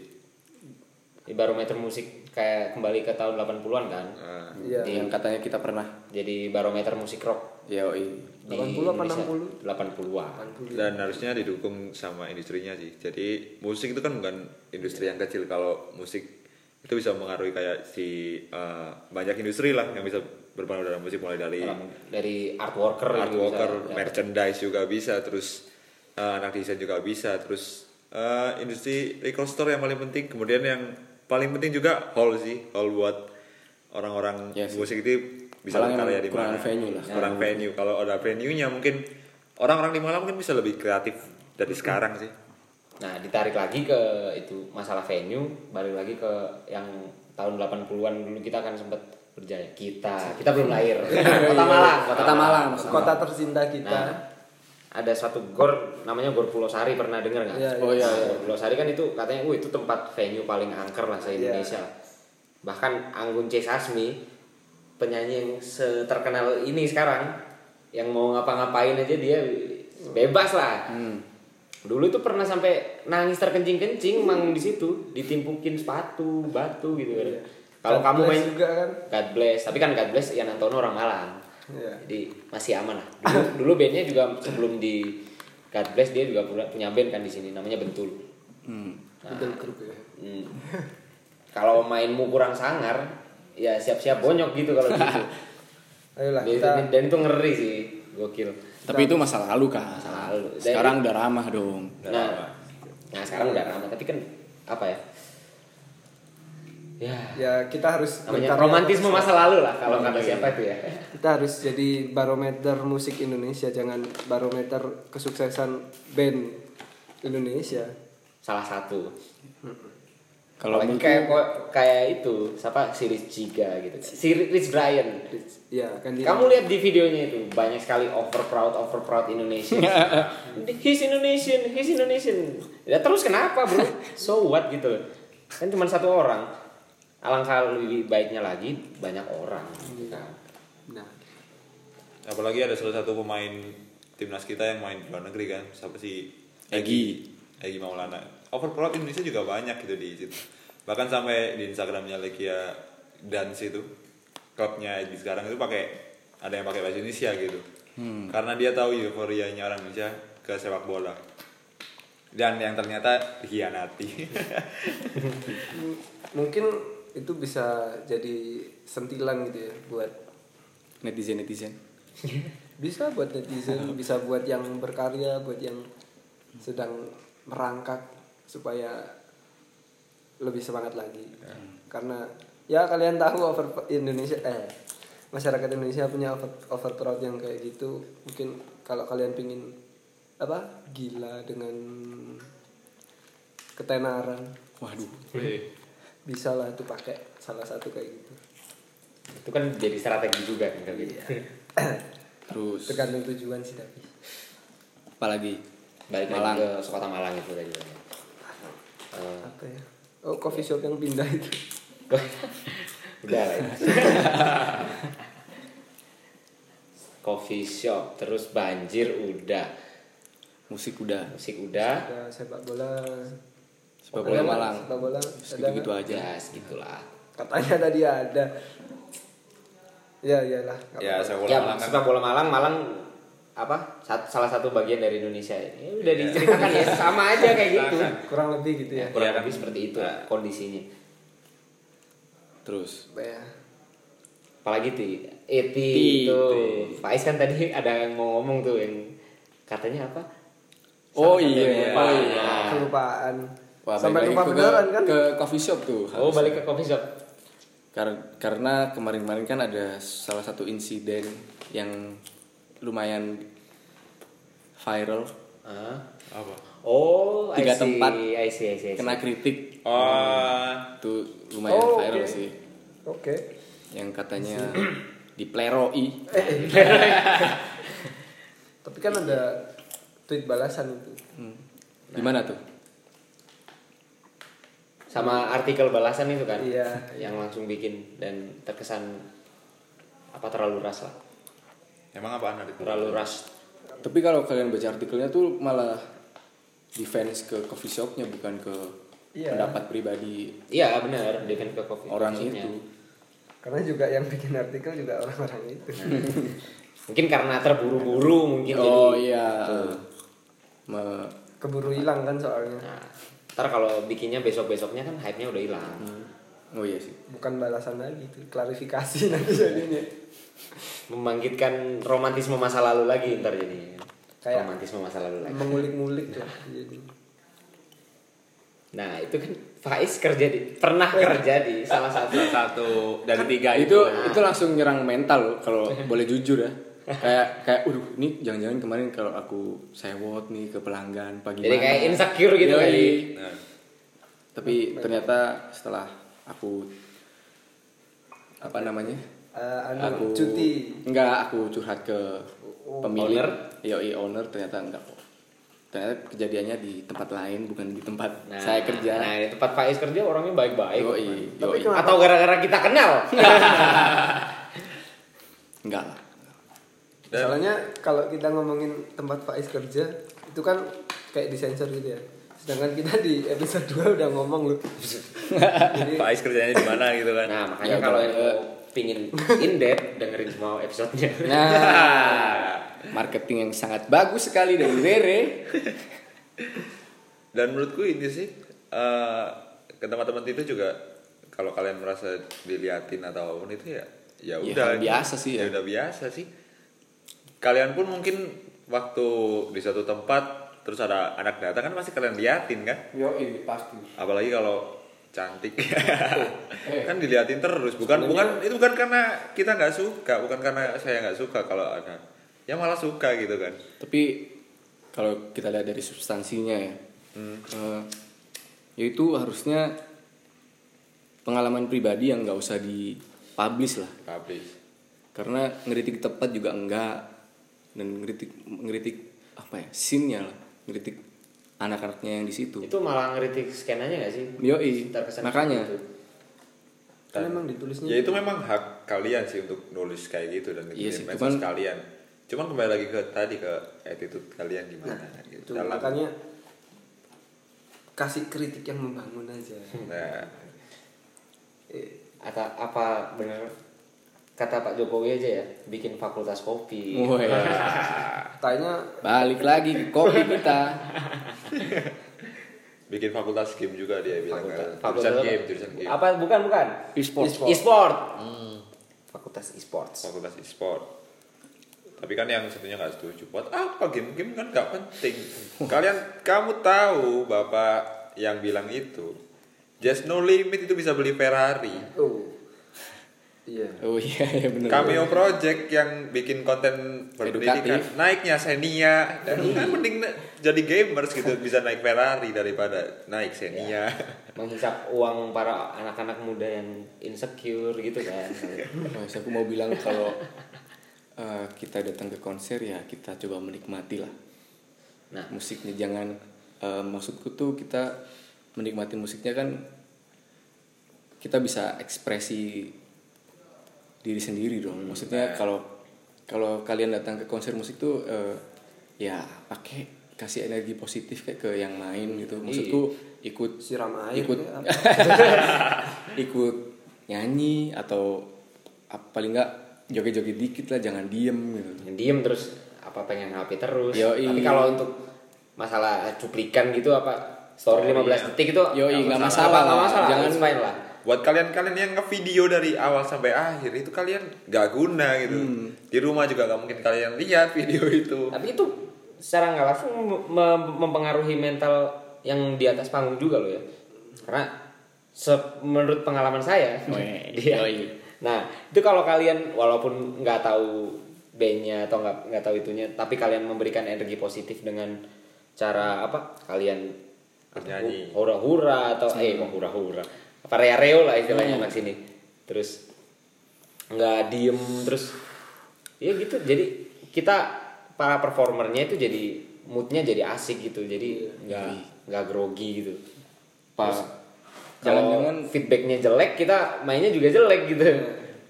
Di barometer musik kayak kembali ke tahun 80-an kan. Nah, Iya. Di- Yang katanya kita pernah. Jadi barometer musik rock Ya iya. di 80 apa Indonesia. 60? 80-an. dan harusnya didukung sama industrinya sih jadi musik itu kan bukan industri yang kecil kalau musik itu bisa mengaruhi kayak si eh, banyak industri lah yang bisa berpengaruh dalam musik mulai dari Dari art worker art worker, bisa. merchandise juga bisa, terus eh, anak desain juga bisa, terus eh, industri record store yang paling penting, kemudian yang paling penting juga hall sih, hall buat orang-orang Iya sih. musik itu bisa berkarya di kurang mana. venue lah. Kurang venue. Kalau ada venue-nya mungkin orang-orang di Malang mungkin bisa lebih kreatif dari sekarang sih. Nah, ditarik lagi ke itu masalah venue, balik lagi ke yang tahun 80-an dulu kita kan sempat berjaya. Kita, kita belum lahir. <laughs> Kota Malang, Kota Malang, maksudnya. kota tercinta kita Nah, ada satu gor namanya Gor Pulau Sari pernah dengar nggak? Iya, iya. Oh, iya, Nah, iya. Gor Pulau Sari kan itu katanya, "Wih, itu tempat venue paling angker lah se Indonesia." Iya. Bahkan Anggun C Sasmi, penyanyi yang terkenal ini sekarang, yang mau ngapa-ngapain aja dia bebas lah. Hmm. Dulu tuh pernah sampai nangis terkencing-kencing mang di situ, ditimpukin sepatu, batu gitu kan. Iya. Kalau kamu main juga kan God bless, tapi kan God bless Ian Antono orang Malang. Iya. Jadi masih aman lah. Dulu, <laughs> dulu bandnya juga sebelum di God bless dia juga punya, band kan di sini namanya Bentul. Hmm. Betul grup ya Hmm. kalau mainmu kurang sangar, ya siap-siap bonyok gitu kalau gitu. <laughs> ayolah dan, kita dan itu ngeri sih, gokil. Tapi itu masa lalu kan. Masa lalu. Dan- Sekarang udah ramah dong. Nah, nah sekarang udah ramah, tapi kan apa ya? Ya, ya kita harus namanya romantisme terus. masa lalu lah kalau kata siapa itu ya. kita harus jadi barometer musik Indonesia jangan barometer kesuksesan band Indonesia Salah satu. Kalau Apalagi kayak kayak itu siapa? Si Rich Giga gitu si Rich Brian. Ya kan dia kamu lihat di videonya itu banyak sekali over proud over proud Indonesian. <laughs> He's Indonesian he's Indonesian. Ya terus kenapa bro? <laughs> So what gitu? Kan cuma satu orang. Alangkah lebih baiknya lagi banyak orang. Gitu kan nah. Apalagi ada salah satu pemain timnas kita yang main di luar negeri kan, siapa sih? Egi. Egi Maulana. Overproud Indonesia juga banyak gitu di situ. Bahkan sampai di Instagramnya Legia Dance itu, klubnya Egi sekarang itu pakai ada yang pakai bahasa Indonesia gitu. Karena dia tahu euforianya orang Indonesia ke sepak bola. Dan yang ternyata dikhianati. <laughs> mungkin itu bisa jadi sentilan gitu ya buat netizen netizen. <laughs> bisa buat netizen bisa buat yang berkarya buat yang sedang merangkak supaya lebih semangat lagi. Karena ya kalian tahu over Indonesia eh masyarakat Indonesia punya over over proud yang kayak gitu. Mungkin kalau kalian pingin apa gila dengan ketenaran Waduh. bisa lah itu pakai salah satu kayak gitu. Itu kan jadi strategi juga kan kayak gitu <coughs> Terus? Tergantung tujuan sih tapi. Apalagi? Balik Malang. ke kota Malang itu tadi Eh, apa ya? Oh coffee shop yang pindah itu. <laughs> Udah lah ya. <laughs> coffee shop terus banjir udah. Musik udah. musik udah. Ada sepak bola. Sepak bola? Malang. sepak bola. Segitu gitu aja. ya segitulah katanya tadi ada. Ya iyalah ya, sepak bola ya Malang. sepak bola Malang Malang apa sat- salah satu bagian dari Indonesia ini. Udah diceritakan ya sama aja kayak gitu. Kurang lebih gitu ya. Kurang Iya kan? lebih seperti itu kondisinya. Terus? Ya? Apalagi tuh Eti Ti, itu. ti. Faiz kan tadi <laughs> ada yang mau ngomong tuh yang katanya apa? Oh satu iya, yang lupa. oh iya. Nah, kelupaan. Wah, sampai lupa ke- beneran kan? Ke coffee shop tuh. oh balik ke coffee shop. Kar- karena kemarin-kemarin kan ada salah satu insiden yang lumayan viral Ah. Apa? Oh, Tiga I see, tempat I see, I see, I see. kena kritik Oh, itu lumayan Oh, viral oke. sih Oke. yang katanya dipleroi <laughs> Tapi kan ada tweet balasan itu. Hmm. gimana tuh Sama artikel balasan itu kan? Iya. Yang langsung bikin dan terkesan apa terlalu ras lah. Emang apaan itu? Terlalu ras. tapi kalau kalian baca artikelnya tuh malah defense ke coffee shopnya bukan ke Iya. pendapat pribadi Iya benar, defend ke covid orang maksudnya. itu Karena juga yang bikin artikel juga orang-orang itu. <laughs> Mungkin karena terburu-buru mungkin oh jadi. iya Tuh. Me- Keburu hilang kan soalnya. Nah, ntar kalau bikinnya besok-besoknya kan hype-nya udah hilang. oh iya sih Bukan balasan lagi itu, klarifikasi nanti jadinya. <laughs> Membangkitkan romantisme masa lalu lagi ntar jadi. Kayak- romantisme masa lalu lagi. Mengulik-ngulik lah jadi. Nah, itu kan Faiz kerja di pernah kerja di salah satu Salah satu dari tiga itu itu. itu langsung nyerang mental loh kalau <laughs> boleh jujur ya kayak kayak udah ini jangan-jangan kemarin kalau aku sewot nih ke pelanggan pagi Jadi kayak insecure gitu kali. Nah, tapi ternyata setelah aku apa namanya Eh, anu, aku cuti. enggak aku curhat ke pemilik Owner? yoi owner ternyata enggak kok ternyata kejadiannya di tempat lain bukan di tempat Nah, saya kerja Nah, di tempat Faiz kerja orangnya baik-baik. yoi Tapi yoi kenapa- Atau gara-gara kita kenal. <laughs> enggak lah Dan- Soalnya kalau kita ngomongin tempat Faiz kerja itu kan kayak disensor gitu ya. Sedangkan kita di episode 2 udah ngomong. <laughs> Jadi Pak Ais kerjanya di mana gitu kan? Nah, makanya Ya, kalau yang pingin in depth dengerin semua episodenya. nah marketing yang sangat bagus sekali dari Rere Dan menurutku ini sih eh, ke teman-teman itu juga kalau kalian merasa diliatin atau apa pun itu ya ya Ya, udah biasa sih ya. udah biasa sih. Kalian pun mungkin waktu di suatu tempat terus ada anak datang kan pasti kalian liatin kan? yo ini pasti Apalagi kalau cantik. Kan diliatin terus bukan bukan itu bukan karena kita nggak suka bukan karena saya nggak suka kalau ada. Ya malah suka gitu kan. Tapi kalau kita lihat dari substansinya ya eh, yaitu harusnya pengalaman pribadi yang nggak usah dipublish lah. Publish. Karena ngeritik tempat juga enggak dan ngeritik ngeritik apa ya lah ngeritik anak-anaknya yang di situ Itu malah ngeritik skenanya gak sih? Yoi, Terkesan makanya. seperti itu. kan emang ditulisnya ya itu memang hak kalian sih untuk nulis kayak gitu dan Iya sih, cuman- kalian cuman kembali lagi ke tadi ke attitude kalian gimana gitu itu dalam makanya kasih kritik yang membangun aja. nah, Eh, Atau apa bener kata Pak Jokowi aja ya, bikin fakultas kopi. Oh, ya. Kayaknya balik lagi ke kopi kita bikin fakultas game juga dia bilang Fakultas- kan. jurusan fakultas game apa? jurusan game Apa bukan bukan? e-sport E-sport. Fakultas e-sports. fakultas e-sport tapi kan yang satunya nggak setuju buat apa game game kan nggak penting kalian kamu tahu bapak yang bilang itu just no limit itu bisa beli Ferrari oh. Iya. oh iya ya benar cameo project yang bikin konten berpendidikan. Edukatif. naiknya Xenia. Dan kan mending jadi gamers gitu bisa naik Ferrari daripada naik Xenia. Menghisap uang para anak-anak muda yang insecure gitu kan. Mas, aku mau bilang kalau eh, kita datang ke konser ya kita coba menikmati lah. Nah, musiknya jangan eh, maksudku tuh kita menikmati musiknya kan kita bisa ekspresi diri sendiri dong maksudnya kalau kalau kalian datang ke konser musik tuh eh, ya pakai kasih energi positif kayak ke yang main gitu maksudku ikut Siram air ikut kayak <laughs> ikut nyanyi atau paling enggak joget-joget dikit lah jangan diem gitu diem terus apa pengen HP terus. Yoi. Tapi kalau untuk masalah cuplikan gitu apa story 15 detik itu Yoi, nggak masalah Nggak lah. masalah, Jangan- fine lah. Buat kalian-kalian yang ngevideo dari awal sampai akhir itu kalian gak guna gitu Hmm. di rumah juga gak mungkin kalian lihat video itu Tapi itu secara nggak langsung mem- mem- mempengaruhi mental yang di atas panggung juga loh ya. Karena se- menurut pengalaman saya Weh, Iya. <laughs> yoi. nah itu kalau kalian walaupun nggak tahu bandnya atau nggak nggak tahu itunya tapi kalian memberikan energi positif dengan cara apa kalian Bernyanyi. hura hura atau eh mau hura hura apa rea reo lah istilahnya anak sini. Terus nggak diem terus ya gitu. Jadi kita para performernya itu jadi moodnya jadi asik gitu. Jadi nggak nggak grogi gitu. Kalau jangan-jangan feedbacknya jelek kita mainnya juga jelek gitu.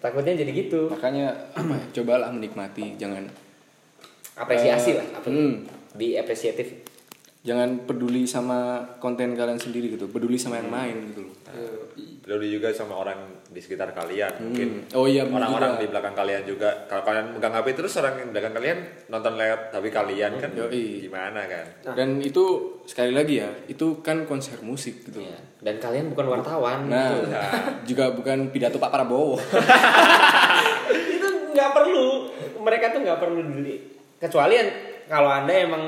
Takutnya jadi gitu. Makanya ya, cobalah menikmati, jangan apresiasi Eh, lah. Apa hmm. di apresiatif jangan peduli sama konten kalian sendiri gitu, peduli sama yang main gitu loh. Peduli juga sama orang di sekitar kalian mungkin Hmm. Oh iya, orang-orang di belakang kalian juga kalau kalian megang HP terus orang di belakang kalian nonton lewat HP kalian kan Yoi. gimana kan Dan itu sekali lagi ya, itu kan konser musik gitu. Ya. dan kalian bukan wartawan Nah, gitu. juga bukan pidato Pak Prabowo. <laughs> itu nggak perlu mereka tuh nggak perlu dili kecuali yang- kalau anda emang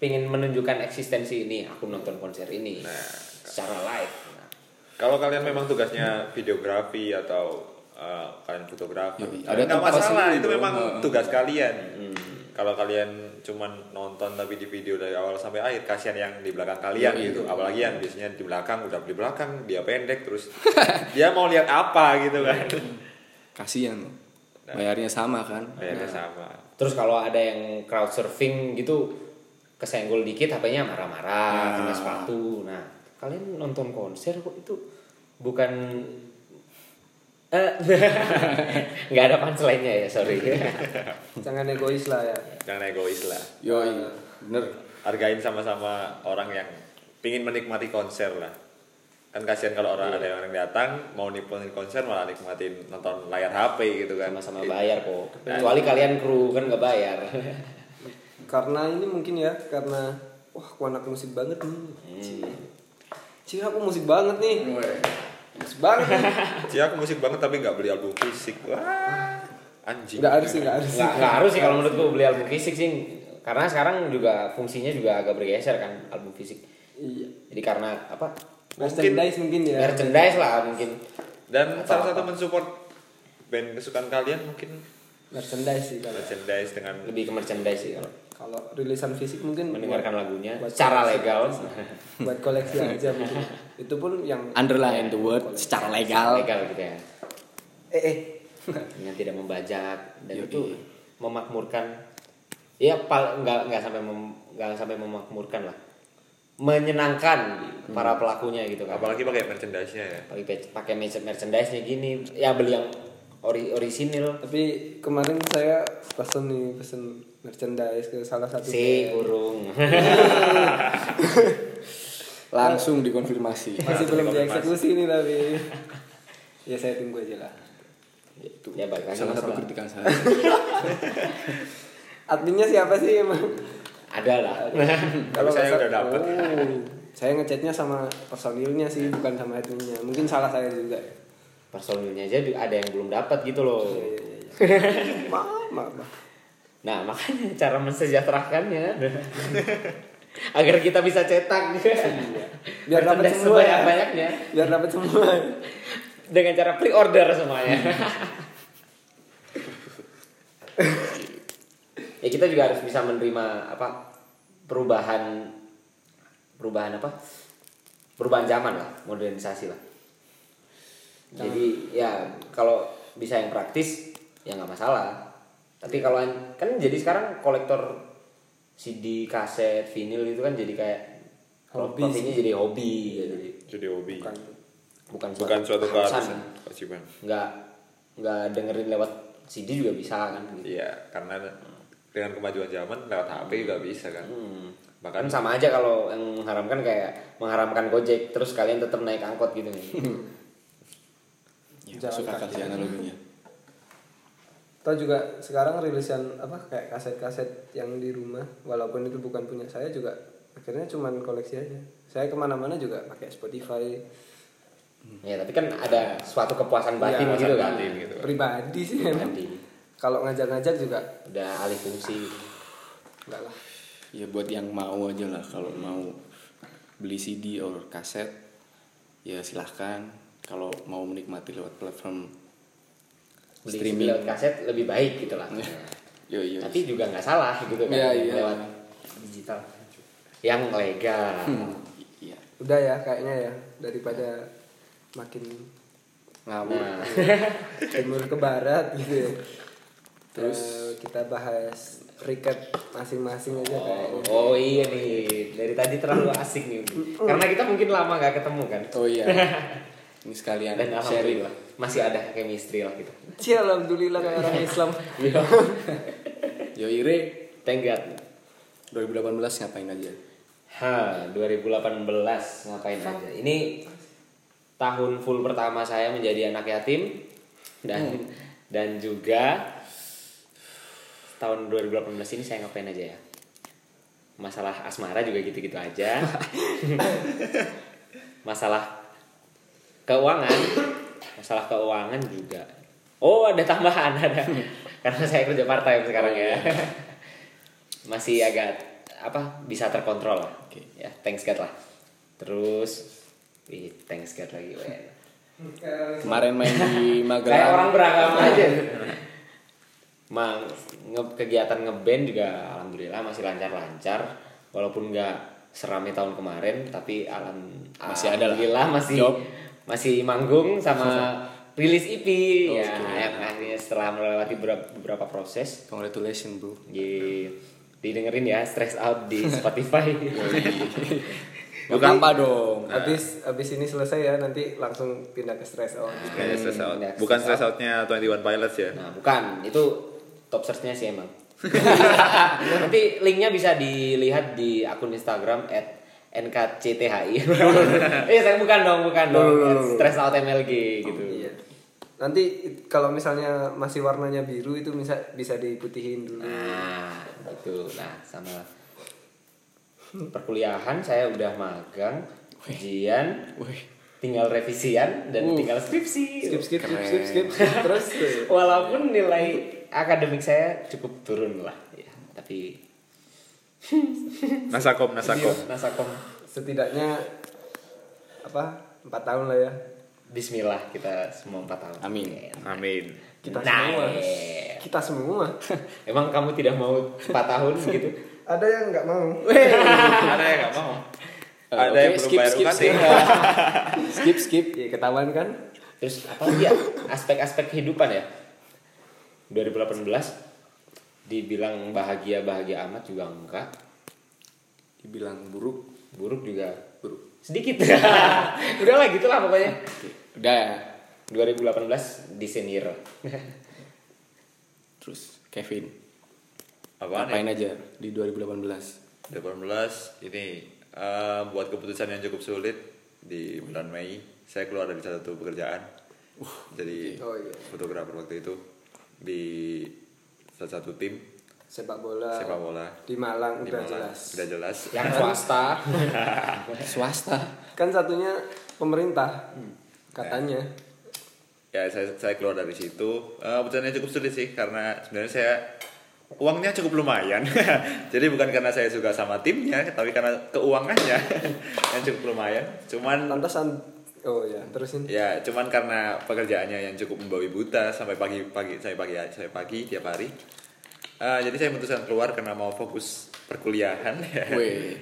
pengen menunjukkan eksistensi ini aku nonton konser ini secara live Nah, kalau kalian memang tugasnya videografi atau uh, kalian fotografi Yoi. ada Ada nggak masalah itu dong. memang tugas kalian Hmm. kalau kalian cuman nonton tapi di video dari awal sampai akhir kasihan yang di belakang kalian Yoi. gitu apalagi yang biasanya di belakang udah di belakang dia pendek terus <laughs> dia mau lihat apa gitu kan Kasihan loh. Bayarnya sama kan? kayaknya sama terus kalau ada yang crowd surfing gitu kesenggol dikit HP-nya marah-marah Nah. kena sepatu. Nah kalian nonton konser kok itu bukan eh <laughs> nggak ada punchline-nya ya sorry. <laughs> Jangan egois lah ya. Jangan egois lah. Yoi, bener. hargain sama-sama orang yang pingin menikmati konser lah. Kan kasihan kalau orang ada yang datang mau nikmatin konser malah nikmatin nonton layar HP gitu kan. Sama-sama bayar kok. Kecuali kalian kru kan nggak bayar <laughs> karena ini mungkin ya karena wah aku anak musik banget nih. Hmm. Cih aku musik banget nih. Musik banget nih. Cia aku musik banget tapi nggak beli album fisik. Wah anjing. Nggak harus sih nggak harus sih. Nggak nggak harus sih kalau menurutku beli album fisik sih. Karena sekarang juga fungsinya juga agak bergeser kan album fisik. Iya. Jadi karena apa? Merchandise mungkin ya. Merchandise lah mungkin. Dan Atau salah satu apa? mensupport band kesukaan kalian mungkin merchandise sih kalau merchandise dengan lebih ke merchandise sih kalau kalau rilisan fisik mungkin mendengarkan lagunya buat secara koleksi. legal. buat koleksi aja mungkin. <laughs> Itu pun yang Underline the word secara legal. legal gitu ya. Eh eh. Dengan tidak membajak dan Yoi. itu memakmurkan. Ya pal nggak nggak sampai mem- nggak sampai memakmurkan lah. Menyenangkan para pelakunya gitu kan. Apalagi pakai merchandise-nya ya. Pakai pakai merchandise nya gini. Ya beli yang ori orisinil. Tapi kemarin saya pesen nih pesen merchandise ke salah satu si band. burung. <laughs> Langsung dikonfirmasi. masih belum dieksekusi nih tapi ya saya tunggu aja lah. Itu. Ya lagi salah satu kritikan saya. <laughs> adminnya siapa sih emang ada lah. Kalau saya udah dapet. oh, saya ngechatnya sama personilnya sih bukan sama adminnya. Mungkin salah saya juga. Personilnya aja ada yang belum dapat gitu loh. Iya, <laughs> nah <laughs> makanya cara mensejahterakannya. Agar kita bisa cetak. Biar dapat semua ya. sebanyak-banyaknya. Biar dapat semua. Dengan cara pre-order semuanya. <laughs> ya kita juga harus bisa menerima apa perubahan perubahan apa? Perubahan zaman lah modernisasi lah. Jadi ya kalau bisa yang praktis ya nggak masalah tapi kalau kan jadi sekarang kolektor CD kaset vinil itu kan jadi kayak Hobi hobi jadi hobi ya, jadi jadi hobi bukan bukan bukan suatu keharusan. kewajiban nggak nggak dengerin lewat CD juga bisa kan gitu. iya karena dengan kemajuan zaman lewat HP juga bisa kan Hmm. bahkan Kan sama aja kalau yang mengharamkan kayak mengharamkan Gojek terus kalian tetap naik angkot gitu nih. <laughs> Ya, Jalan masuk akal kaki. sih analoginya. Atau juga sekarang rilisan apa kayak kaset-kaset yang di rumah walaupun itu bukan punya saya juga akhirnya cuman koleksi aja saya ke mana-mana juga pakai Spotify ya tapi kan ada suatu kepuasan batin Iya, gitu kan. batin gitu. pribadi sih. Pribadi. kalau ngajak-ngajak juga Udah alih fungsi. enggak lah Ya buat yang mau aja lah kalau mau beli CD or kaset ya silahkan kalau mau menikmati lewat platform beli streaming. lewat kaset lebih baik gitu lah. Yo yo tapi juga nggak salah gitu kan Iya, iya. lewat digital. Yang legal. Iya. Udah ya kayaknya ya daripada makin ngawur. Nah. <laughs> Timur ke barat gitu ya. Terus? Eh, kita bahas recap masing-masing aja kayaknya. oh iya nih. Dari tadi terlalu asik nih. Karena kita mungkin lama nggak ketemu kan. Oh iya. <laughs> Ini sekalian dan sharing alhamdulillah masih ada chemistry lah gitu Cie, <laughs> alhamdulillah kayak orang Islam. <laughs> yo ire thank God 2018 ngapain aja Ha, 2018 ngapain aja? Ini tahun full pertama saya menjadi anak yatim dan dan juga tahun 2018 ini saya ngapain aja ya? Masalah asmara juga gitu-gitu aja. <laughs> Masalah keuangan, masalah keuangan juga. Oh, ada tambahan ada. <laughs> Karena saya kerja part time sekarang ya. <laughs> Masih agak apa bisa terkontrol lah. Oke. Ya, thanks God lah. Terus Ih, thanks God lagi. kemarin main di <laughs> Kayak Magelang orang beragama aja. Mang nge- kegiatan ngeband juga alhamdulillah masih lancar-lancar walaupun nggak seramai tahun kemarin tapi alam Masih ada lah. masih Job. Masih manggung sama <laughs> rilis EP ya Oke. yang akhirnya setelah melewati beberapa, beberapa proses congratulations bro di didengerin ya stress out di <laughs> Spotify Bukan <laughs> apa dong Abis abis ini selesai ya nanti langsung pindah ke stress out. Kayaknya stress out. Ya, Bukan stress stress outnya 21 Pilots ya. Nah, bukan. Itu top search-nya sih emang. Nanti linknya bisa dilihat di akun Instagram at nkcthi. Iya, <laughs> saya bukan dong, bukan dong. Stress out MLG gitu. Iya. Nanti kalau misalnya masih warnanya biru itu bisa bisa diputihin dulu. Nah, gitu. Nah, sama perkuliahan saya udah magang, ujian, tinggal revisian dan tinggal skripsi. Skip skip skip Keren. skip skip. Terus. <laughs> Walaupun nilai akademik saya cukup turun lah, ya. Tapi <laughs> Nasakom, Nasakom. Nasakom setidaknya apa empat tahun lah ya Bismillah kita semua empat tahun. Amin. Amin. kita Nah, semua eh. kita semua <laughs> Emang kamu tidak mau empat tahun begitu? <laughs> ada yang nggak mau Ada yang nggak mau. Eh, Ada oke, yang belum skip, bayar skip, UKT. skip. skip skip ya ketahuan kan Terus apa lagi ya? Aspek-aspek kehidupan ya. 2018 dibilang bahagia bahagia amat juga enggak. dibilang buruk Buruk juga buruk sedikit. <laughs> Udah lah gitu lah pokoknya. udah ya 2018 di senior. <laughs> terus Kevin Apaan ngapain ya? aja di 2018 2018 ini eh, buat keputusan yang cukup sulit di bulan Mei saya keluar dari satu pekerjaan jadi oh iya fotografer waktu itu di salah satu tim sepak bola sepak bola di Malang di udah Malang. jelas Udah jelas. Yang swasta. <laughs> swasta kan satunya pemerintah katanya Ya saya saya keluar dari situ. Keputusannya cukup sulit sih karena sebenarnya saya uangnya cukup lumayan. <laughs> Jadi bukan karena saya suka sama timnya, tapi karena keuangannya <laughs> yang cukup lumayan. Cuman lantasan oh ya terusin ya cuman karena pekerjaannya yang cukup membawi buta sampai pagi pagi saya pagi saya pagi tiap hari. Eh, jadi saya memutuskan keluar karena mau fokus perkuliahan. <laughs> Weh.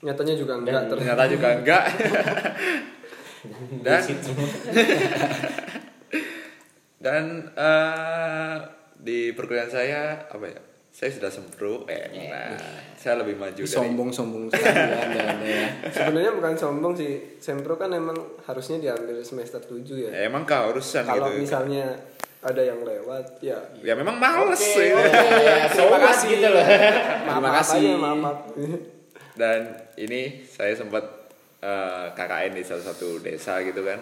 Nyatanya juga enggak ter ternyata juga enggak. <laughs> Dan <laughs> dan eh, di perkuliahan saya apa ya saya sudah sempro eh nah, saya lebih maju dari sombong-sombong sekali ya. Sebenarnya bukan sombong sih. Sempro kan emang harusnya diambil semester 7 ya. Ya, emang keharusan kalau gitu. misalnya ada yang lewat ya. Ya memang males sih. Ya, <laughs> Terima terima kasih. gitu loh. Terima kasih. aja maaf, maaf. dan ini saya sempat eh, KKN di salah satu desa gitu kan.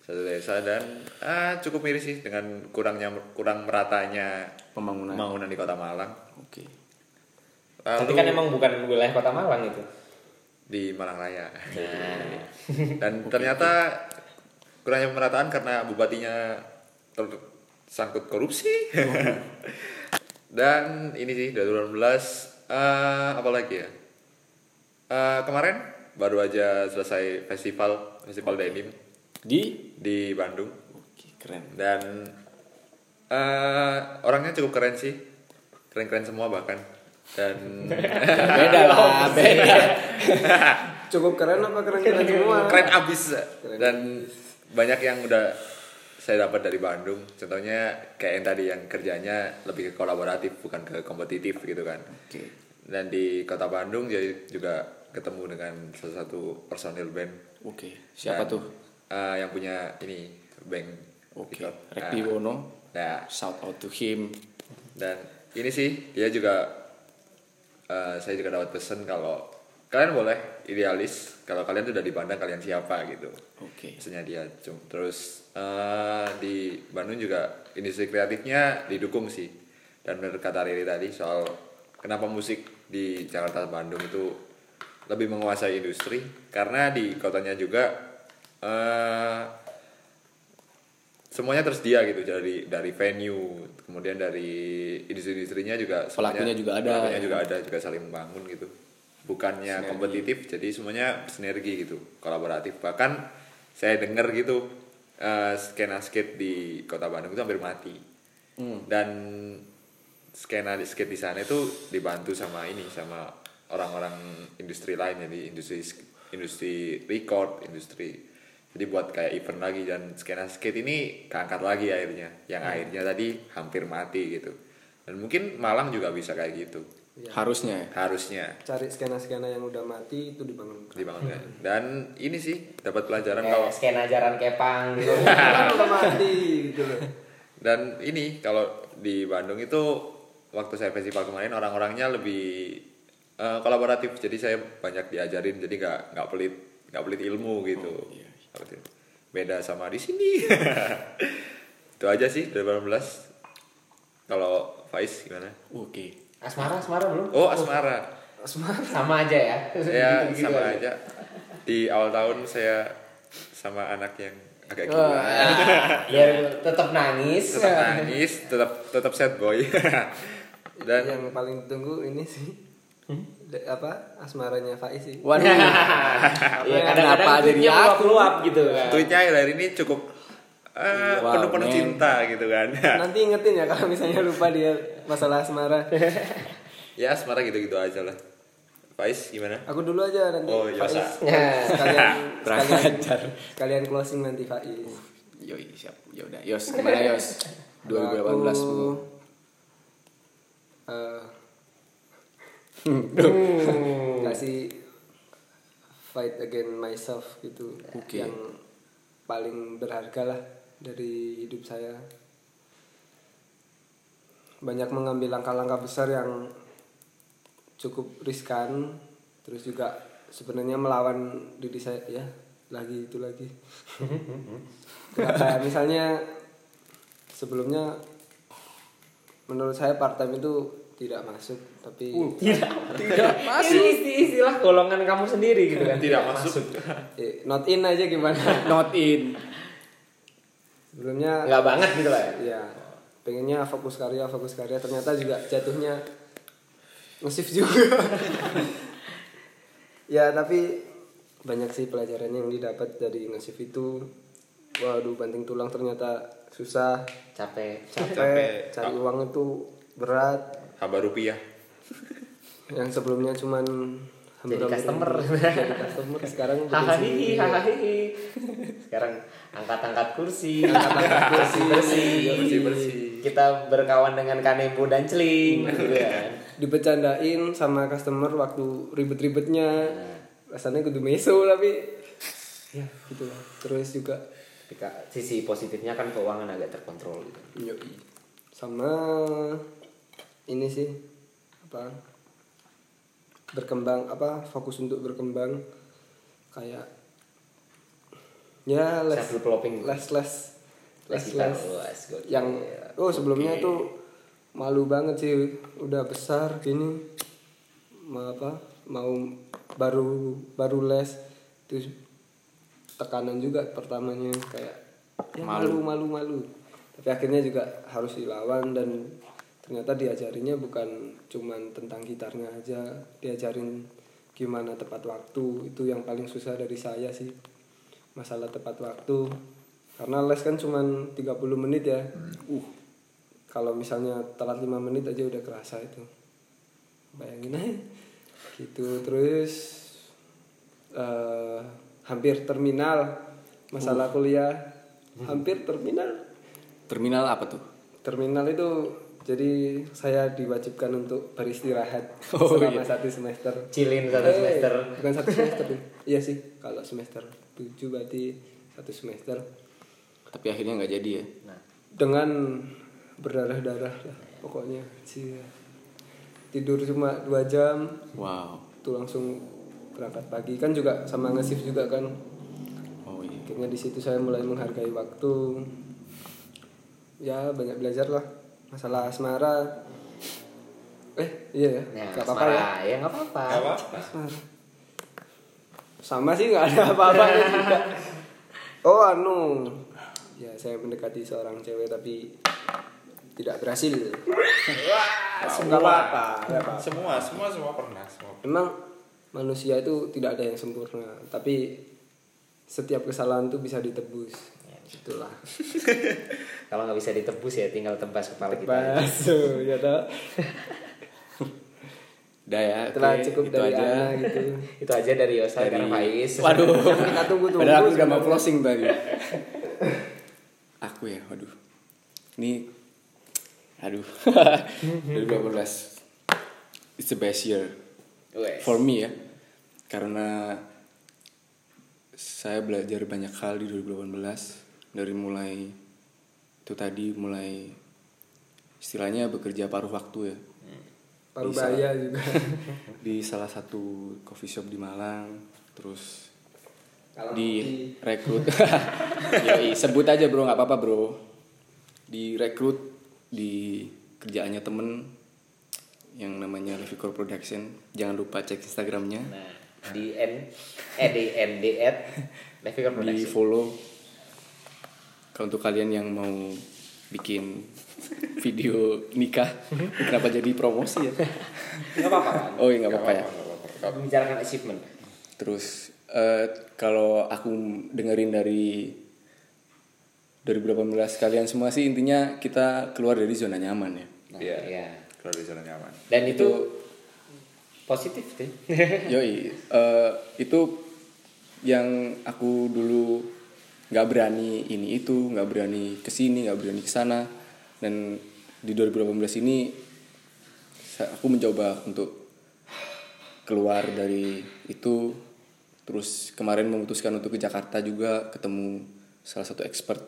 Satu desa dan ah, cukup miris sih dengan kurangnya kurang meratanya pembangunan. Pembangunan di kota Malang. Oke. Tapi Lalu kan emang bukan wilayah kota Malang itu. di Malang Raya. Nah, dan ternyata kurangnya pemerataan karena bupatinya tersangkut korupsi. <laughs> Dan ini sih 2018 eh apa lagi ya? Eh, kemarin baru aja selesai festival festival denim Di? di Bandung. Oke, keren. dan eh, orangnya cukup keren sih keren-keren semua bahkan dan <laughs> Beda lah, <laughs> beda. <laughs> Cukup keren apa keren-keren semua? keren abis dan banyak yang udah saya dapat dari Bandung contohnya kayak yang tadi yang kerjanya lebih ke kolaboratif bukan ke kompetitif gitu kan Oke. dan di kota Bandung jadi juga ketemu dengan salah satu personil band Oke. Siapa Dan, tuh? eh, yang punya ini bank Oke. record. Rekti Nah, Wono. Nah Shout out to him. dan ini sih dia juga eh, saya juga dapat pesan kalau kalian boleh idealis kalau kalian tuh udah dipandang kalian siapa gitu Oke. maksudnya dia cum terus eh, di Bandung juga industri kreatifnya didukung sih dan benar kata Riri tadi soal kenapa musik di Jakarta Bandung itu lebih menguasai industri karena di kotanya juga eh, semuanya tersedia gitu dari dari venue kemudian dari industri-industrinya juga semuanya- Pelakunya juga ada. pelakunya juga ada juga saling membangun gitu bukannya Sinergi. kompetitif jadi semuanya sinergi gitu kolaboratif bahkan saya dengar gitu eh, skena skate di kota Bandung itu hampir mati Hmm. dan skena di skate di sana itu dibantu sama ini sama orang-orang industri lain jadi industri industri record industri jadi buat kayak event lagi dan skena skate ini keangkat lagi akhirnya. Yang akhirnya tadi hampir mati gitu. Dan mungkin Malang juga bisa kayak gitu. Harusnya. Ya. harusnya. Cari skena-skena yang udah mati itu dibangun. dibangun dan ini sih dapat pelajaran Kayak kalau skena jaran kepang gitu. <laughs> Udah mati gitu loh. dan ini kalau di Bandung itu waktu saya festival kemarin orang-orangnya lebih eh, kolaboratif. Jadi saya banyak diajarin jadi nggak nggak pelit nggak pelit ilmu gitu Seperti itu. beda sama di sini. <laughs> Itu aja sih 2018 kalau Faiz gimana? Oke. Asmara, asmara belum? oh asmara. Sama aja ya. ya <laughs> Gitu-gitu sama aja. di awal tahun saya sama anak yang agak gila. Biar Ya, tetap nangis. tetap nangis tetap tetap sad boy. <laughs> Dan yang paling ditunggu ini sih de- apa asmaranya Faiz sih. Waduh. Iya, <laughs> Kenapa kadang-kadang jadi tweetnya aku? luap-luap gitu kan. tweetnya akhir ini cukup eh, Wow, penuh-penuh man. cinta gitu kan <laughs> Nanti ingetin ya kalau misalnya lupa dia masalah asmara. <laughs> ya asmara gitu-gitu aja lah Faiz gimana Aku dulu aja nanti Oh, iya, Faiz. Ya. Sekalian Kurang sekalian, sekalian closing nanti Faiz. Yoi, siap. Ya udah, Yos, gimana Yos? 2018 Aku, Bu. eh, <laughs> Hmm. kasih fight again myself gitu. Oke. yang paling berharga lah dari hidup saya. Banyak mengambil langkah-langkah besar yang cukup riskan. Terus juga sebenarnya melawan diri saya ya lagi itu lagi. <laughs> Kayak misalnya sebelumnya menurut saya part time itu tidak masuk tapi Tidak, <laughs> tidak masuk. Ini isti- istilah golongan kamu sendiri gitu kan. Tidak masuk. eh, not in aja gimana <laughs> Not in. sebelumnya Enggak banget gitu lah ya. ya pengennya fokus karya fokus karya ternyata juga jatuhnya ngesif juga <laughs> ya tapi banyak sih pelajaran yang didapat dari ngesif itu waduh banting tulang ternyata susah Capek. capek, Capek. cari uang itu berat hamba rupiah yang sebelumnya cuman Jadi customer. jadi customer sekarang <laughs> Hahaha, hahaha. Sekarang angkat-angkat kursi, <laughs> Angkat-angkat kursi. bersih, bersih-bersih. Kita berkawan dengan kanebo dan celing, gitu kan. dibecandain sama customer waktu ribet-ribetnya rasanya kudu meso tapi ya gitu lah terus juga Ketika sisi positifnya kan keuangan agak terkontrol gitu. yoi. sama ini sih apa berkembang apa fokus untuk berkembang kayak ya les Self developing. les les yang oh sebelumnya tuh malu banget sih udah besar gini mau apa mau baru baru les terus tekanan juga pertamanya kayak ya malu malu malu. Tapi akhirnya juga harus dilawan dan ternyata diajarinya bukan cuman tentang gitarnya aja diajarin gimana tepat waktu itu yang paling susah dari saya sih masalah tepat waktu. Karena les kan cuman 30 menit ya. Uh kalau misalnya telat 5 menit aja udah kerasa itu. Bayangin aja. Gitu terus eh, hampir terminal masalah kuliah. Hampir terminal. Terminal apa tuh? terminal itu jadi saya diwajibkan untuk beristirahat Oh, selama iya. satu semester Chillin satu Eh, semester. bukan satu semester iya sih kalau semester 7 berarti satu semester Tapi akhirnya nggak jadi ya. Nah, dengan berdarah-darah lah pokoknya Cia. tidur cuma dua jam Wow. itu langsung berangkat pagi kan juga sama nge juga kan Oh iya. akhirnya di situ saya mulai menghargai waktu ya banyak belajar lah masalah asmara eh iya ya nah nggak apa-apa ya ya nggak apa-apa. Sama sih nggak ada apa-apa juga oh anu ya saya mendekati seorang cewek tapi tidak berhasil Wah, nggak apa-apa. Semua, semua, semua pernah. Semua. Memang manusia itu tidak ada yang sempurna, tapi setiap kesalahan itu bisa ditebus. Itulah. <laughs> Kalau nggak bisa ditebus ya tinggal tebas kepala kita. Basuh, ya toh. Udah ya. Itulah oke, cukup itu dari aja. Ana gitu. <laughs> Itu aja dari Yosa Dari- karena Faiz. Waduh. <laughs> Kita tunggu-tunggu Padahal aku udah mau closing tadi. aku ya, waduh. Ini aduh. 2018. It's the best year for me ya. Karena saya belajar banyak hal di 2018 dari mulai itu tadi mulai istilahnya bekerja paruh waktu ya Paru Bisa. bahaya juga. <laughs> di salah satu coffee shop di Malang terus Kalau di kopi. rekrut <laughs> Yoi, sebut aja bro nggak apa-apa bro di rekrut di kerjaannya temen yang namanya Levikor Production jangan lupa cek Instagramnya Nah, di N eh di N di at di Production. follow kalau untuk kalian yang mau bikin video nikah kenapa jadi promosi ya Nggak apa-apa kan? oh iya nggak apa-apa ya Membicarakan achievement. Terus eh, kalau aku dengerin dari 2018 kalian semua sih intinya kita keluar dari zona nyaman ya. Nah, Iya. iya. Keluar dari zona nyaman. Dan itu positif sih. Yoi, eh, itu yang aku dulu nggak berani ini itu, nggak berani ke sini, nggak berani ke sana, dan di 2018 ini aku mencoba untuk keluar dari itu, terus kemarin memutuskan untuk ke Jakarta juga ketemu salah satu expert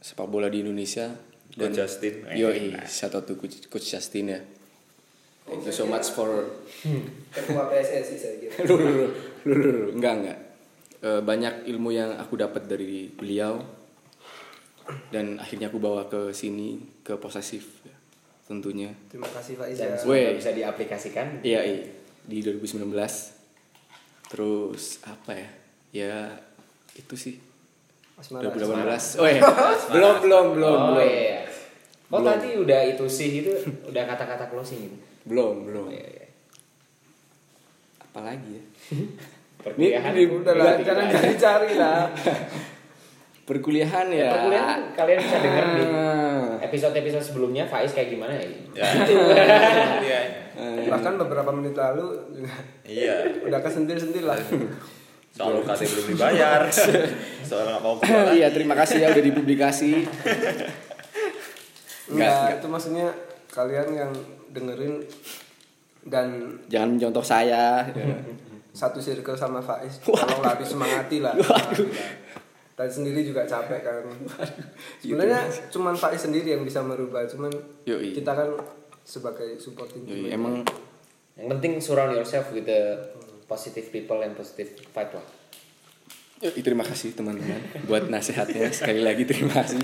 sepak bola di Indonesia. Coach Justin. Yoi, shout out to Coach, Coach Justin ya. Thank you so much for Ketua PSSI saya kira. <laughs> Enggak enggak Eh, banyak ilmu yang aku dapat dari beliau dan akhirnya aku bawa ke sini ke posesif ya, tentunya Terima kasih Pak Iza. semoga bisa diaplikasikan. iya iya di 2019 terus apa ya ya itu sih Asmara. 2018 oh ya belum belum belum oh belum iya. Oh Belum. tadi udah itu sih itu udah kata-kata closing gitu. belum belum Oh, iya, iya. apalagi ya <laughs> Perkuliahan. Ini- ini- Udah lah, jangan ganti. cari-cari lah. <laughs> perkuliahan ya Perkuliahan kalian bisa denger di Ah. episode-episode sebelumnya Faiz kayak gimana ya? Ya. <laughs> Iya. Bahkan beberapa menit lalu Iya. udah kesentil-sentil lah. Soal UKT belum dibayar. <laughs> Soal nggak mau keluar. iya terima kasih ya udah dipublikasi Enggak, Enggak, itu maksudnya kalian yang dengerin dan jangan mencontoh saya satu circle sama Faiz. Tolonglah disemangati lah dan sendiri juga capek kan. Sebenarnya cuman Faiz sendiri yang bisa merubah cuman Yoi. kita kan sebagai supporting Yoi, team. emang Yang penting surround yourself with the positive people and positive vibe lah. Yoi, terima kasih teman-teman buat nasihatnya. <laughs> Sekali lagi terima kasih.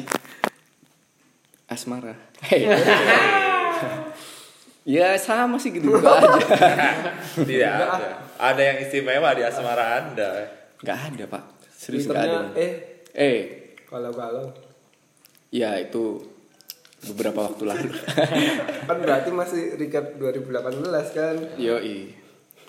Asmara. Hey. <laughs> ya sama sih gitu gitu aja. <laughs> Tidak ada. Ada yang istimewa di asmara Anda. nggak ada pak. Serius Twitternya ada eh. Eh. Galau-galau ya itu beberapa waktu lalu. <laughs> Kan berarti masih recap 2018 kan? Yoi.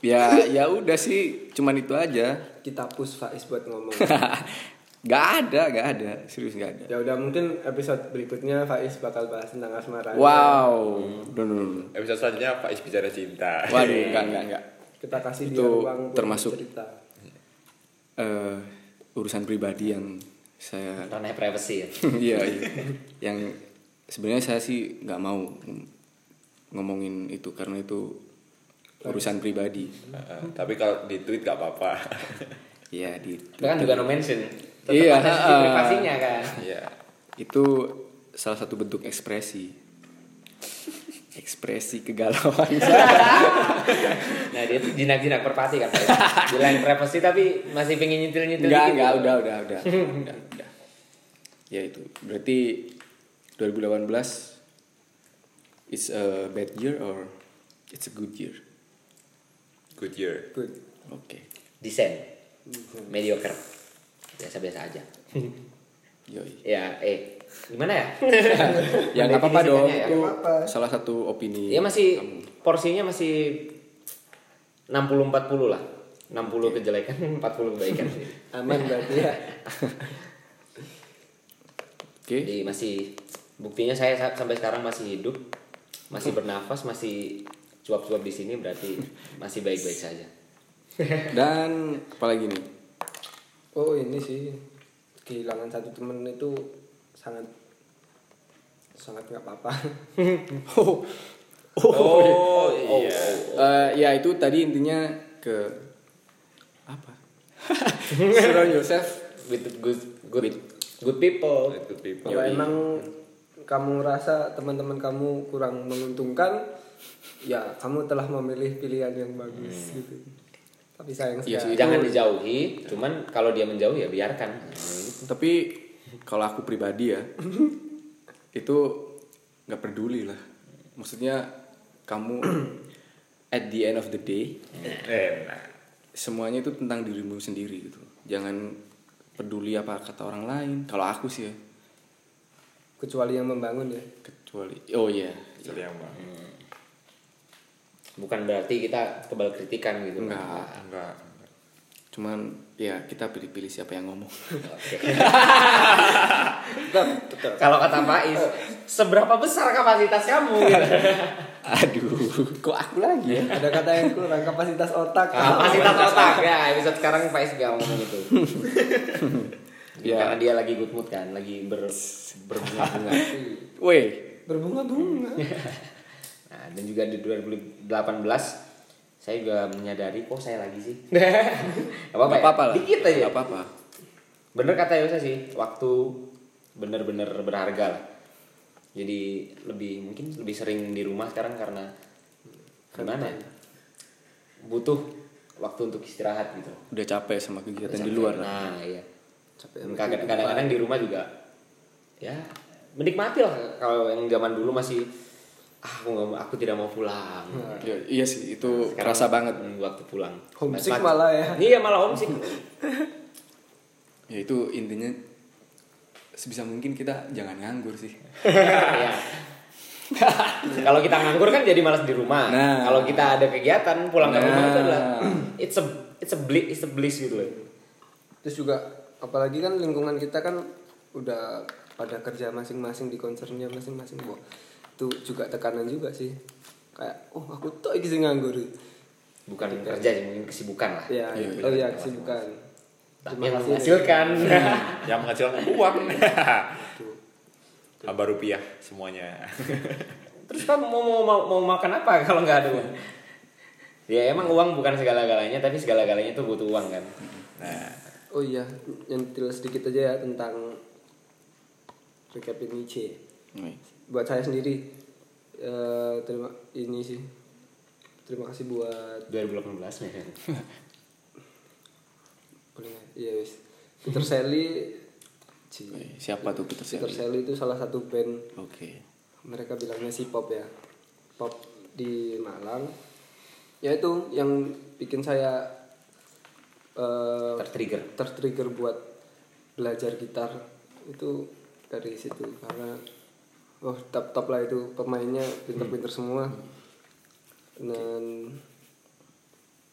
Ya ya udah sih. Cuman itu aja. Kita push Faiz buat ngomong <laughs> Gak ada, gak ada, serius gak ada. ya udah mungkin episode berikutnya Faiz bakal bahas tentang asmara Wow, no, no, no. Episode selanjutnya Faiz bicara cinta. Waduh, <laughs> enggak, enggak, enggak. kita kasih Itu dia ruang buat termasuk- cerita Eh, urusan pribadi yang saya, Ranah privacy ya. <laughs> iya, iya. <laughs> yang sebenarnya saya sih nggak mau ngom- ngomongin itu karena itu urusan pribadi. Heeh, tapi kalau di tweet gak apa-apa. Iya di Itu kan juga no mention. Tetap Iya, ada sisi privasinya kan. Iya. itu salah satu bentuk ekspresi, ekspresi kegalauan. <laughs> Nah dia tuh jinak-jinak perpati kan. Bilang privacy tapi masih pengen nyentil-nyentil Enggak, dikit enggak, gitu. udah, udah, udah, <laughs> udah, udah. Ya itu, berarti 2018 it's a bad year or it's a good year? Good year. good Oke, Desain. Mediocre. Biasa-biasa aja. <laughs> yoi. Ya, eh gimana ya? <laughs> Ya nggak apa-apa dong, Definisikannya ya. itu salah satu opini. Dia masih kamu. porsinya masih 60 40 lah. 60 kejelekan, <laughs> 40 kebaikan. aman berarti ya Oke, Jadi masih buktinya saya sa- sampai sekarang masih hidup, masih bernafas, masih cuap-cuap di sini berarti masih baik-baik saja. dan apalagi nih? Oh ini sih kehilangan satu temen itu sangat sangat nggak apa-apa <laughs> Oh, Oh, iya. Eh, ya itu tadi intinya ke apa? <laughs> Surround yourself With good good good people. Good people. kalau Yoi. emang kamu rasa teman-teman kamu kurang menguntungkan ya kamu telah memilih pilihan yang bagus gitu tapi sayang sekali sih. Jangan dijauhi, cuman kalau dia menjauh ya biarkan. Tapi kalau aku pribadi ya, <laughs> itu nggak peduli lah. Maksudnya kamu <clears throat> at the end of the day Enak. semuanya itu tentang dirimu sendiri gitu. Jangan peduli apa kata orang lain. Kalau aku sih ya, kecuali yang membangun ya kecuali oh iya, Jadi yang bang. Bukan berarti kita kebal kritikan gitu. enggak. Enggak. Cuman ya kita pilih-pilih siapa yang ngomong. <laughs> Kalau kata Faiz, seberapa besar kapasitas kamu? Gitu. <laughs> Aduh, kok aku lagi ya? ada kata yang kurang kapasitas otak Kapasitas otak ya. Episode sekarang Faiz gak ngomong itu. <laughs> Ya. Karena dia lagi good mood kan, lagi ber berbunga-bunga. Weh, berbunga-bunga Nah, dan juga di 2018 saya juga menyadari kok saya lagi sih. <laughs> Gak apa-apa, ya? apa-apa lah. Dikit aja. Nggak apa-apa. Bener kata Yosa sih, waktu bener-bener berharga lah. Jadi lebih mungkin lebih sering di rumah sekarang karena gimana ya? Butuh waktu untuk istirahat gitu. Udah capek sama kegiatan di luar lah. Nah, iya. Capek. Kadang-kadang di rumah juga ya menikmati lah kalau yang zaman dulu masih ah aku nggak mau- aku tidak mau pulang. Ya, iya sih, itu Sekarang, kerasa banget. waktu pulang. Homesick Semakin- malah ya. Iya malah homesick. <laughs> Ya itu intinya sebisa mungkin kita jangan nganggur sih. Iya. Kalau kita nganggur kan jadi malas di rumah. Nah. Kalau kita ada kegiatan pulang ke rumah itu Nah. adalah <clears throat> it's a it's a bliss it's a bliss gitu loh. terus juga apalagi kan lingkungan kita kan udah pada kerja masing-masing di konsernya masing-masing Wah, itu juga tekanan juga sih kayak oh aku tuh lagi sih nganggur Bukan kerja sih mungkin kesibukan lah. ya Iya, oh iya kesibukan Tapi Terima yang menghasilkan. <laughs> <laughs> Yang menghasilkan uang. <laughs> Hamba rupiah semuanya. Terus kamu mau, mau mau mau makan apa kalau nggak ada uang? Ya emang uang bukan segala-galanya tapi segala-galanya tuh butuh uang kan. Nah, oh iya nyentil sedikit aja ya tentang recapin Nietzsche Wih. Buat saya sendiri eh, terima ini sih terima kasih buat 2018 ya. boleh nggak? iya wis Peter Sally Siapa tuh Peter Peter Sally? Sally itu salah satu band Oke. mereka bilangnya si pop ya pop di Malang ya itu yang bikin saya eh, Tertrigger. tertrigger buat belajar gitar itu dari situ karena oh top top lah itu pemainnya pinter-pinter semua. Dan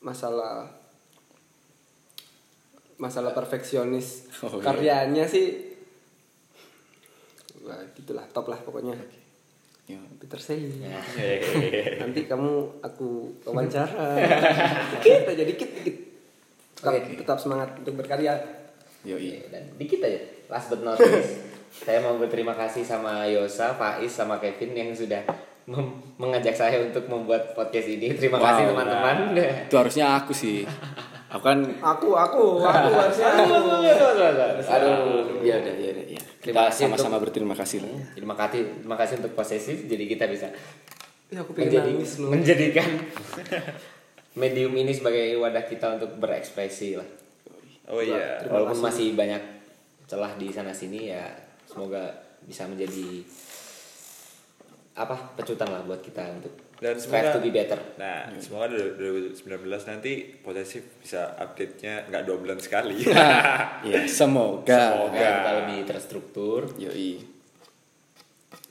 masalah masalah perfeksionis. Oh, iya. karyanya sih wah gitulah top lah pokoknya. Ya. Peter Sayin Ya. <laughs> nanti kamu aku wawancara. <laughs> Dikit aja dikit dikit. Tetap, Oke. tetap semangat untuk berkarya. Yoi. Oke, dan dikit aja last but not least saya mau berterima kasih sama Yosa, Faiz, sama Kevin yang sudah mem- mengajak saya untuk membuat podcast ini terima Wow. kasih teman-teman Itu harusnya aku sih. Aku kan aku aku aku harusnya aku aduh ya udah ya udah ya. Terima kasih sama-sama berterima kasih lah. terima kasih terima kasih untuk posesif jadi kita bisa ya aku pengen menjadi, menjadikan <laughs> medium ini sebagai wadah kita untuk berekspresi lah Oh iya. Walaupun masih banyak celah di sana sini ya semoga bisa menjadi apa pecutan lah buat kita untuk Dan strive semoga- to be better Nah, semoga 2019 nanti posesif bisa update-nya nggak dua bulan sekali. <laughs> Ya, semoga. Semoga. Semoga kita lebih terstruktur Yoi.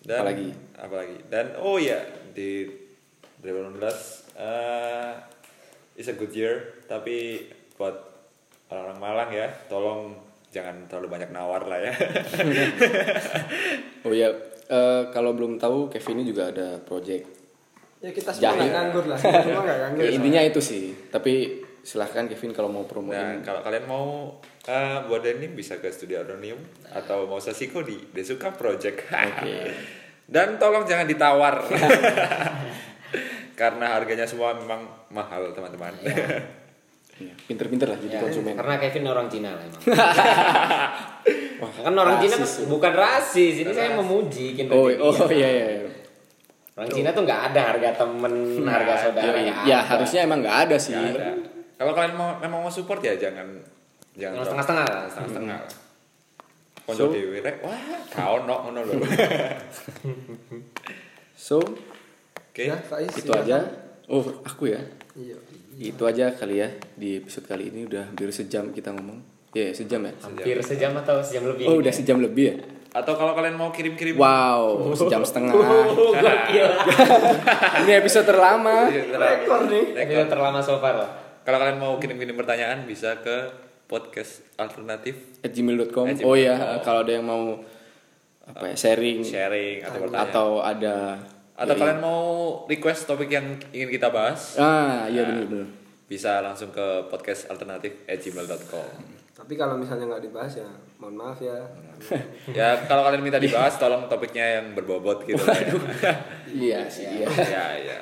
Dan Apalagi? apalagi. Dan oh ya di 2019 eh is a good year, tapi buat orang-orang Malang ya, tolong jangan terlalu banyak nawar lah ya. <laughs> Oh ya, eh, kalau belum tahu Kevin ini juga ada project. ya kita semua nggak nganggur lah semua nggak nganggur Ya, intinya itu sih. Tapi silahkan Kevin kalau mau Nah, promoin. kalau kalian mau eh, buat denim bisa ke Studio Adonium atau mau sasiko di Desuka Project. <laughs> Dan tolong jangan ditawar. <laughs> Karena harganya semua memang mahal, teman-teman. Iya, Pinter-pinter lah jadi Ya, konsumen. karena Kevin orang Cina lah emang <laughs> kan orang Cina rasis. bukan rasis ini saya memuji Oh, kinerja oh dia. iya iya. iya. orang Cina tuh nggak ada harga temen harga saudara Ya, nggak ya ada. harusnya emang nggak ada sih. Ada. Kalau kalian mau memang mau support ya jangan jangan setengah-setengah lah. setengah-setengah. Konco So- dhewe rek, wah, kau no ngono lho. <laughs> So, Oke. ya Faiz itu silakan. aja. Oh, aku ya. iya Itu aja kali ya di episode kali ini udah hampir sejam kita ngomong. Ya, sejam ya. hampir sejam atau sejam lebih Oh, udah sejam lebih ya. Atau kalau kalian mau kirim-kirim Wow, <laughs> sejam setengah. <laughs> Oh. <laughs> Ini episode terlama. rekor nih Episode terlama so far lah. Kalau kalian mau kirim-kirim pertanyaan bisa ke podcast alternatif At gmail.com. At Oh ya, kalau ada yang mau apa ya sharing sharing atau atau ada Atau ya, kalian mau request topik yang ingin kita bahas, Ah, iya benar-benar. bisa langsung ke podcast alternatif gmail.com. tapi kalau misalnya nggak dibahas ya mohon maaf ya <laughs> ya kalau kalian minta dibahas, tolong topiknya yang berbobot gitu ya. <laughs> Iya sih, iya. ya, ya.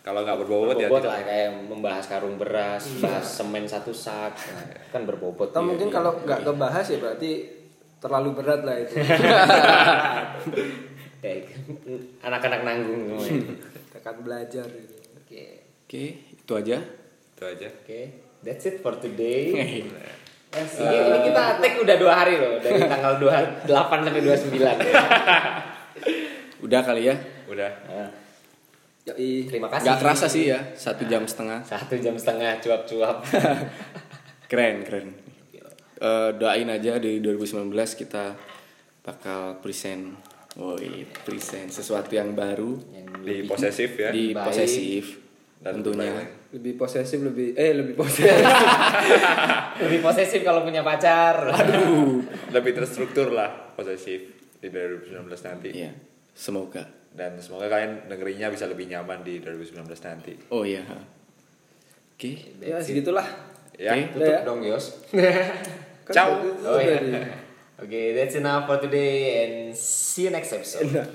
Kalau nggak berbobot, ya Berbobot tidak. lah kayak membahas karung beras, bahas semen satu sak, Nah, kan berbobot. atau Iya, mungkin iya. kalau nggak kebahas ya berarti terlalu berat lah itu <laughs> Kayak <laughs> anak-anak nanggung semua. ya. <laughs> kita akan belajar gitu. Oke, Oke, itu aja. Itu aja. oke, that's it for today. Yes, ini, ini kita take udah dua hari loh dari tanggal 28 sampai 29 <laughs> Udah kali ya. Udah. Nah, Yoi. terima kasih. Gak kerasa sih ya, satu jam setengah. Satu jam setengah cuap-cuap. Keren, keren. Eh, doain aja di 2019 kita bakal present, woi present sesuatu yang baru Yang Di lebih- posesif ya. di baik. posesif Dan tentunya. lain-lain. lebih posesif lebih eh lebih posesif <laughs> lebih posesif kalau punya pacar. Aduh. <laughs> Lebih terstruktur lah posesif di 2019 nanti. Iya, semoga. Dan semoga kalian dengerinnya bisa lebih nyaman di 2019 nanti. Oh iya. Oke. ya segitulah Ya. Oke. Tutup ya. dong Yos. <laughs> Kan Ciao. Oh iya. Oke, that's enough for today and see you next episode.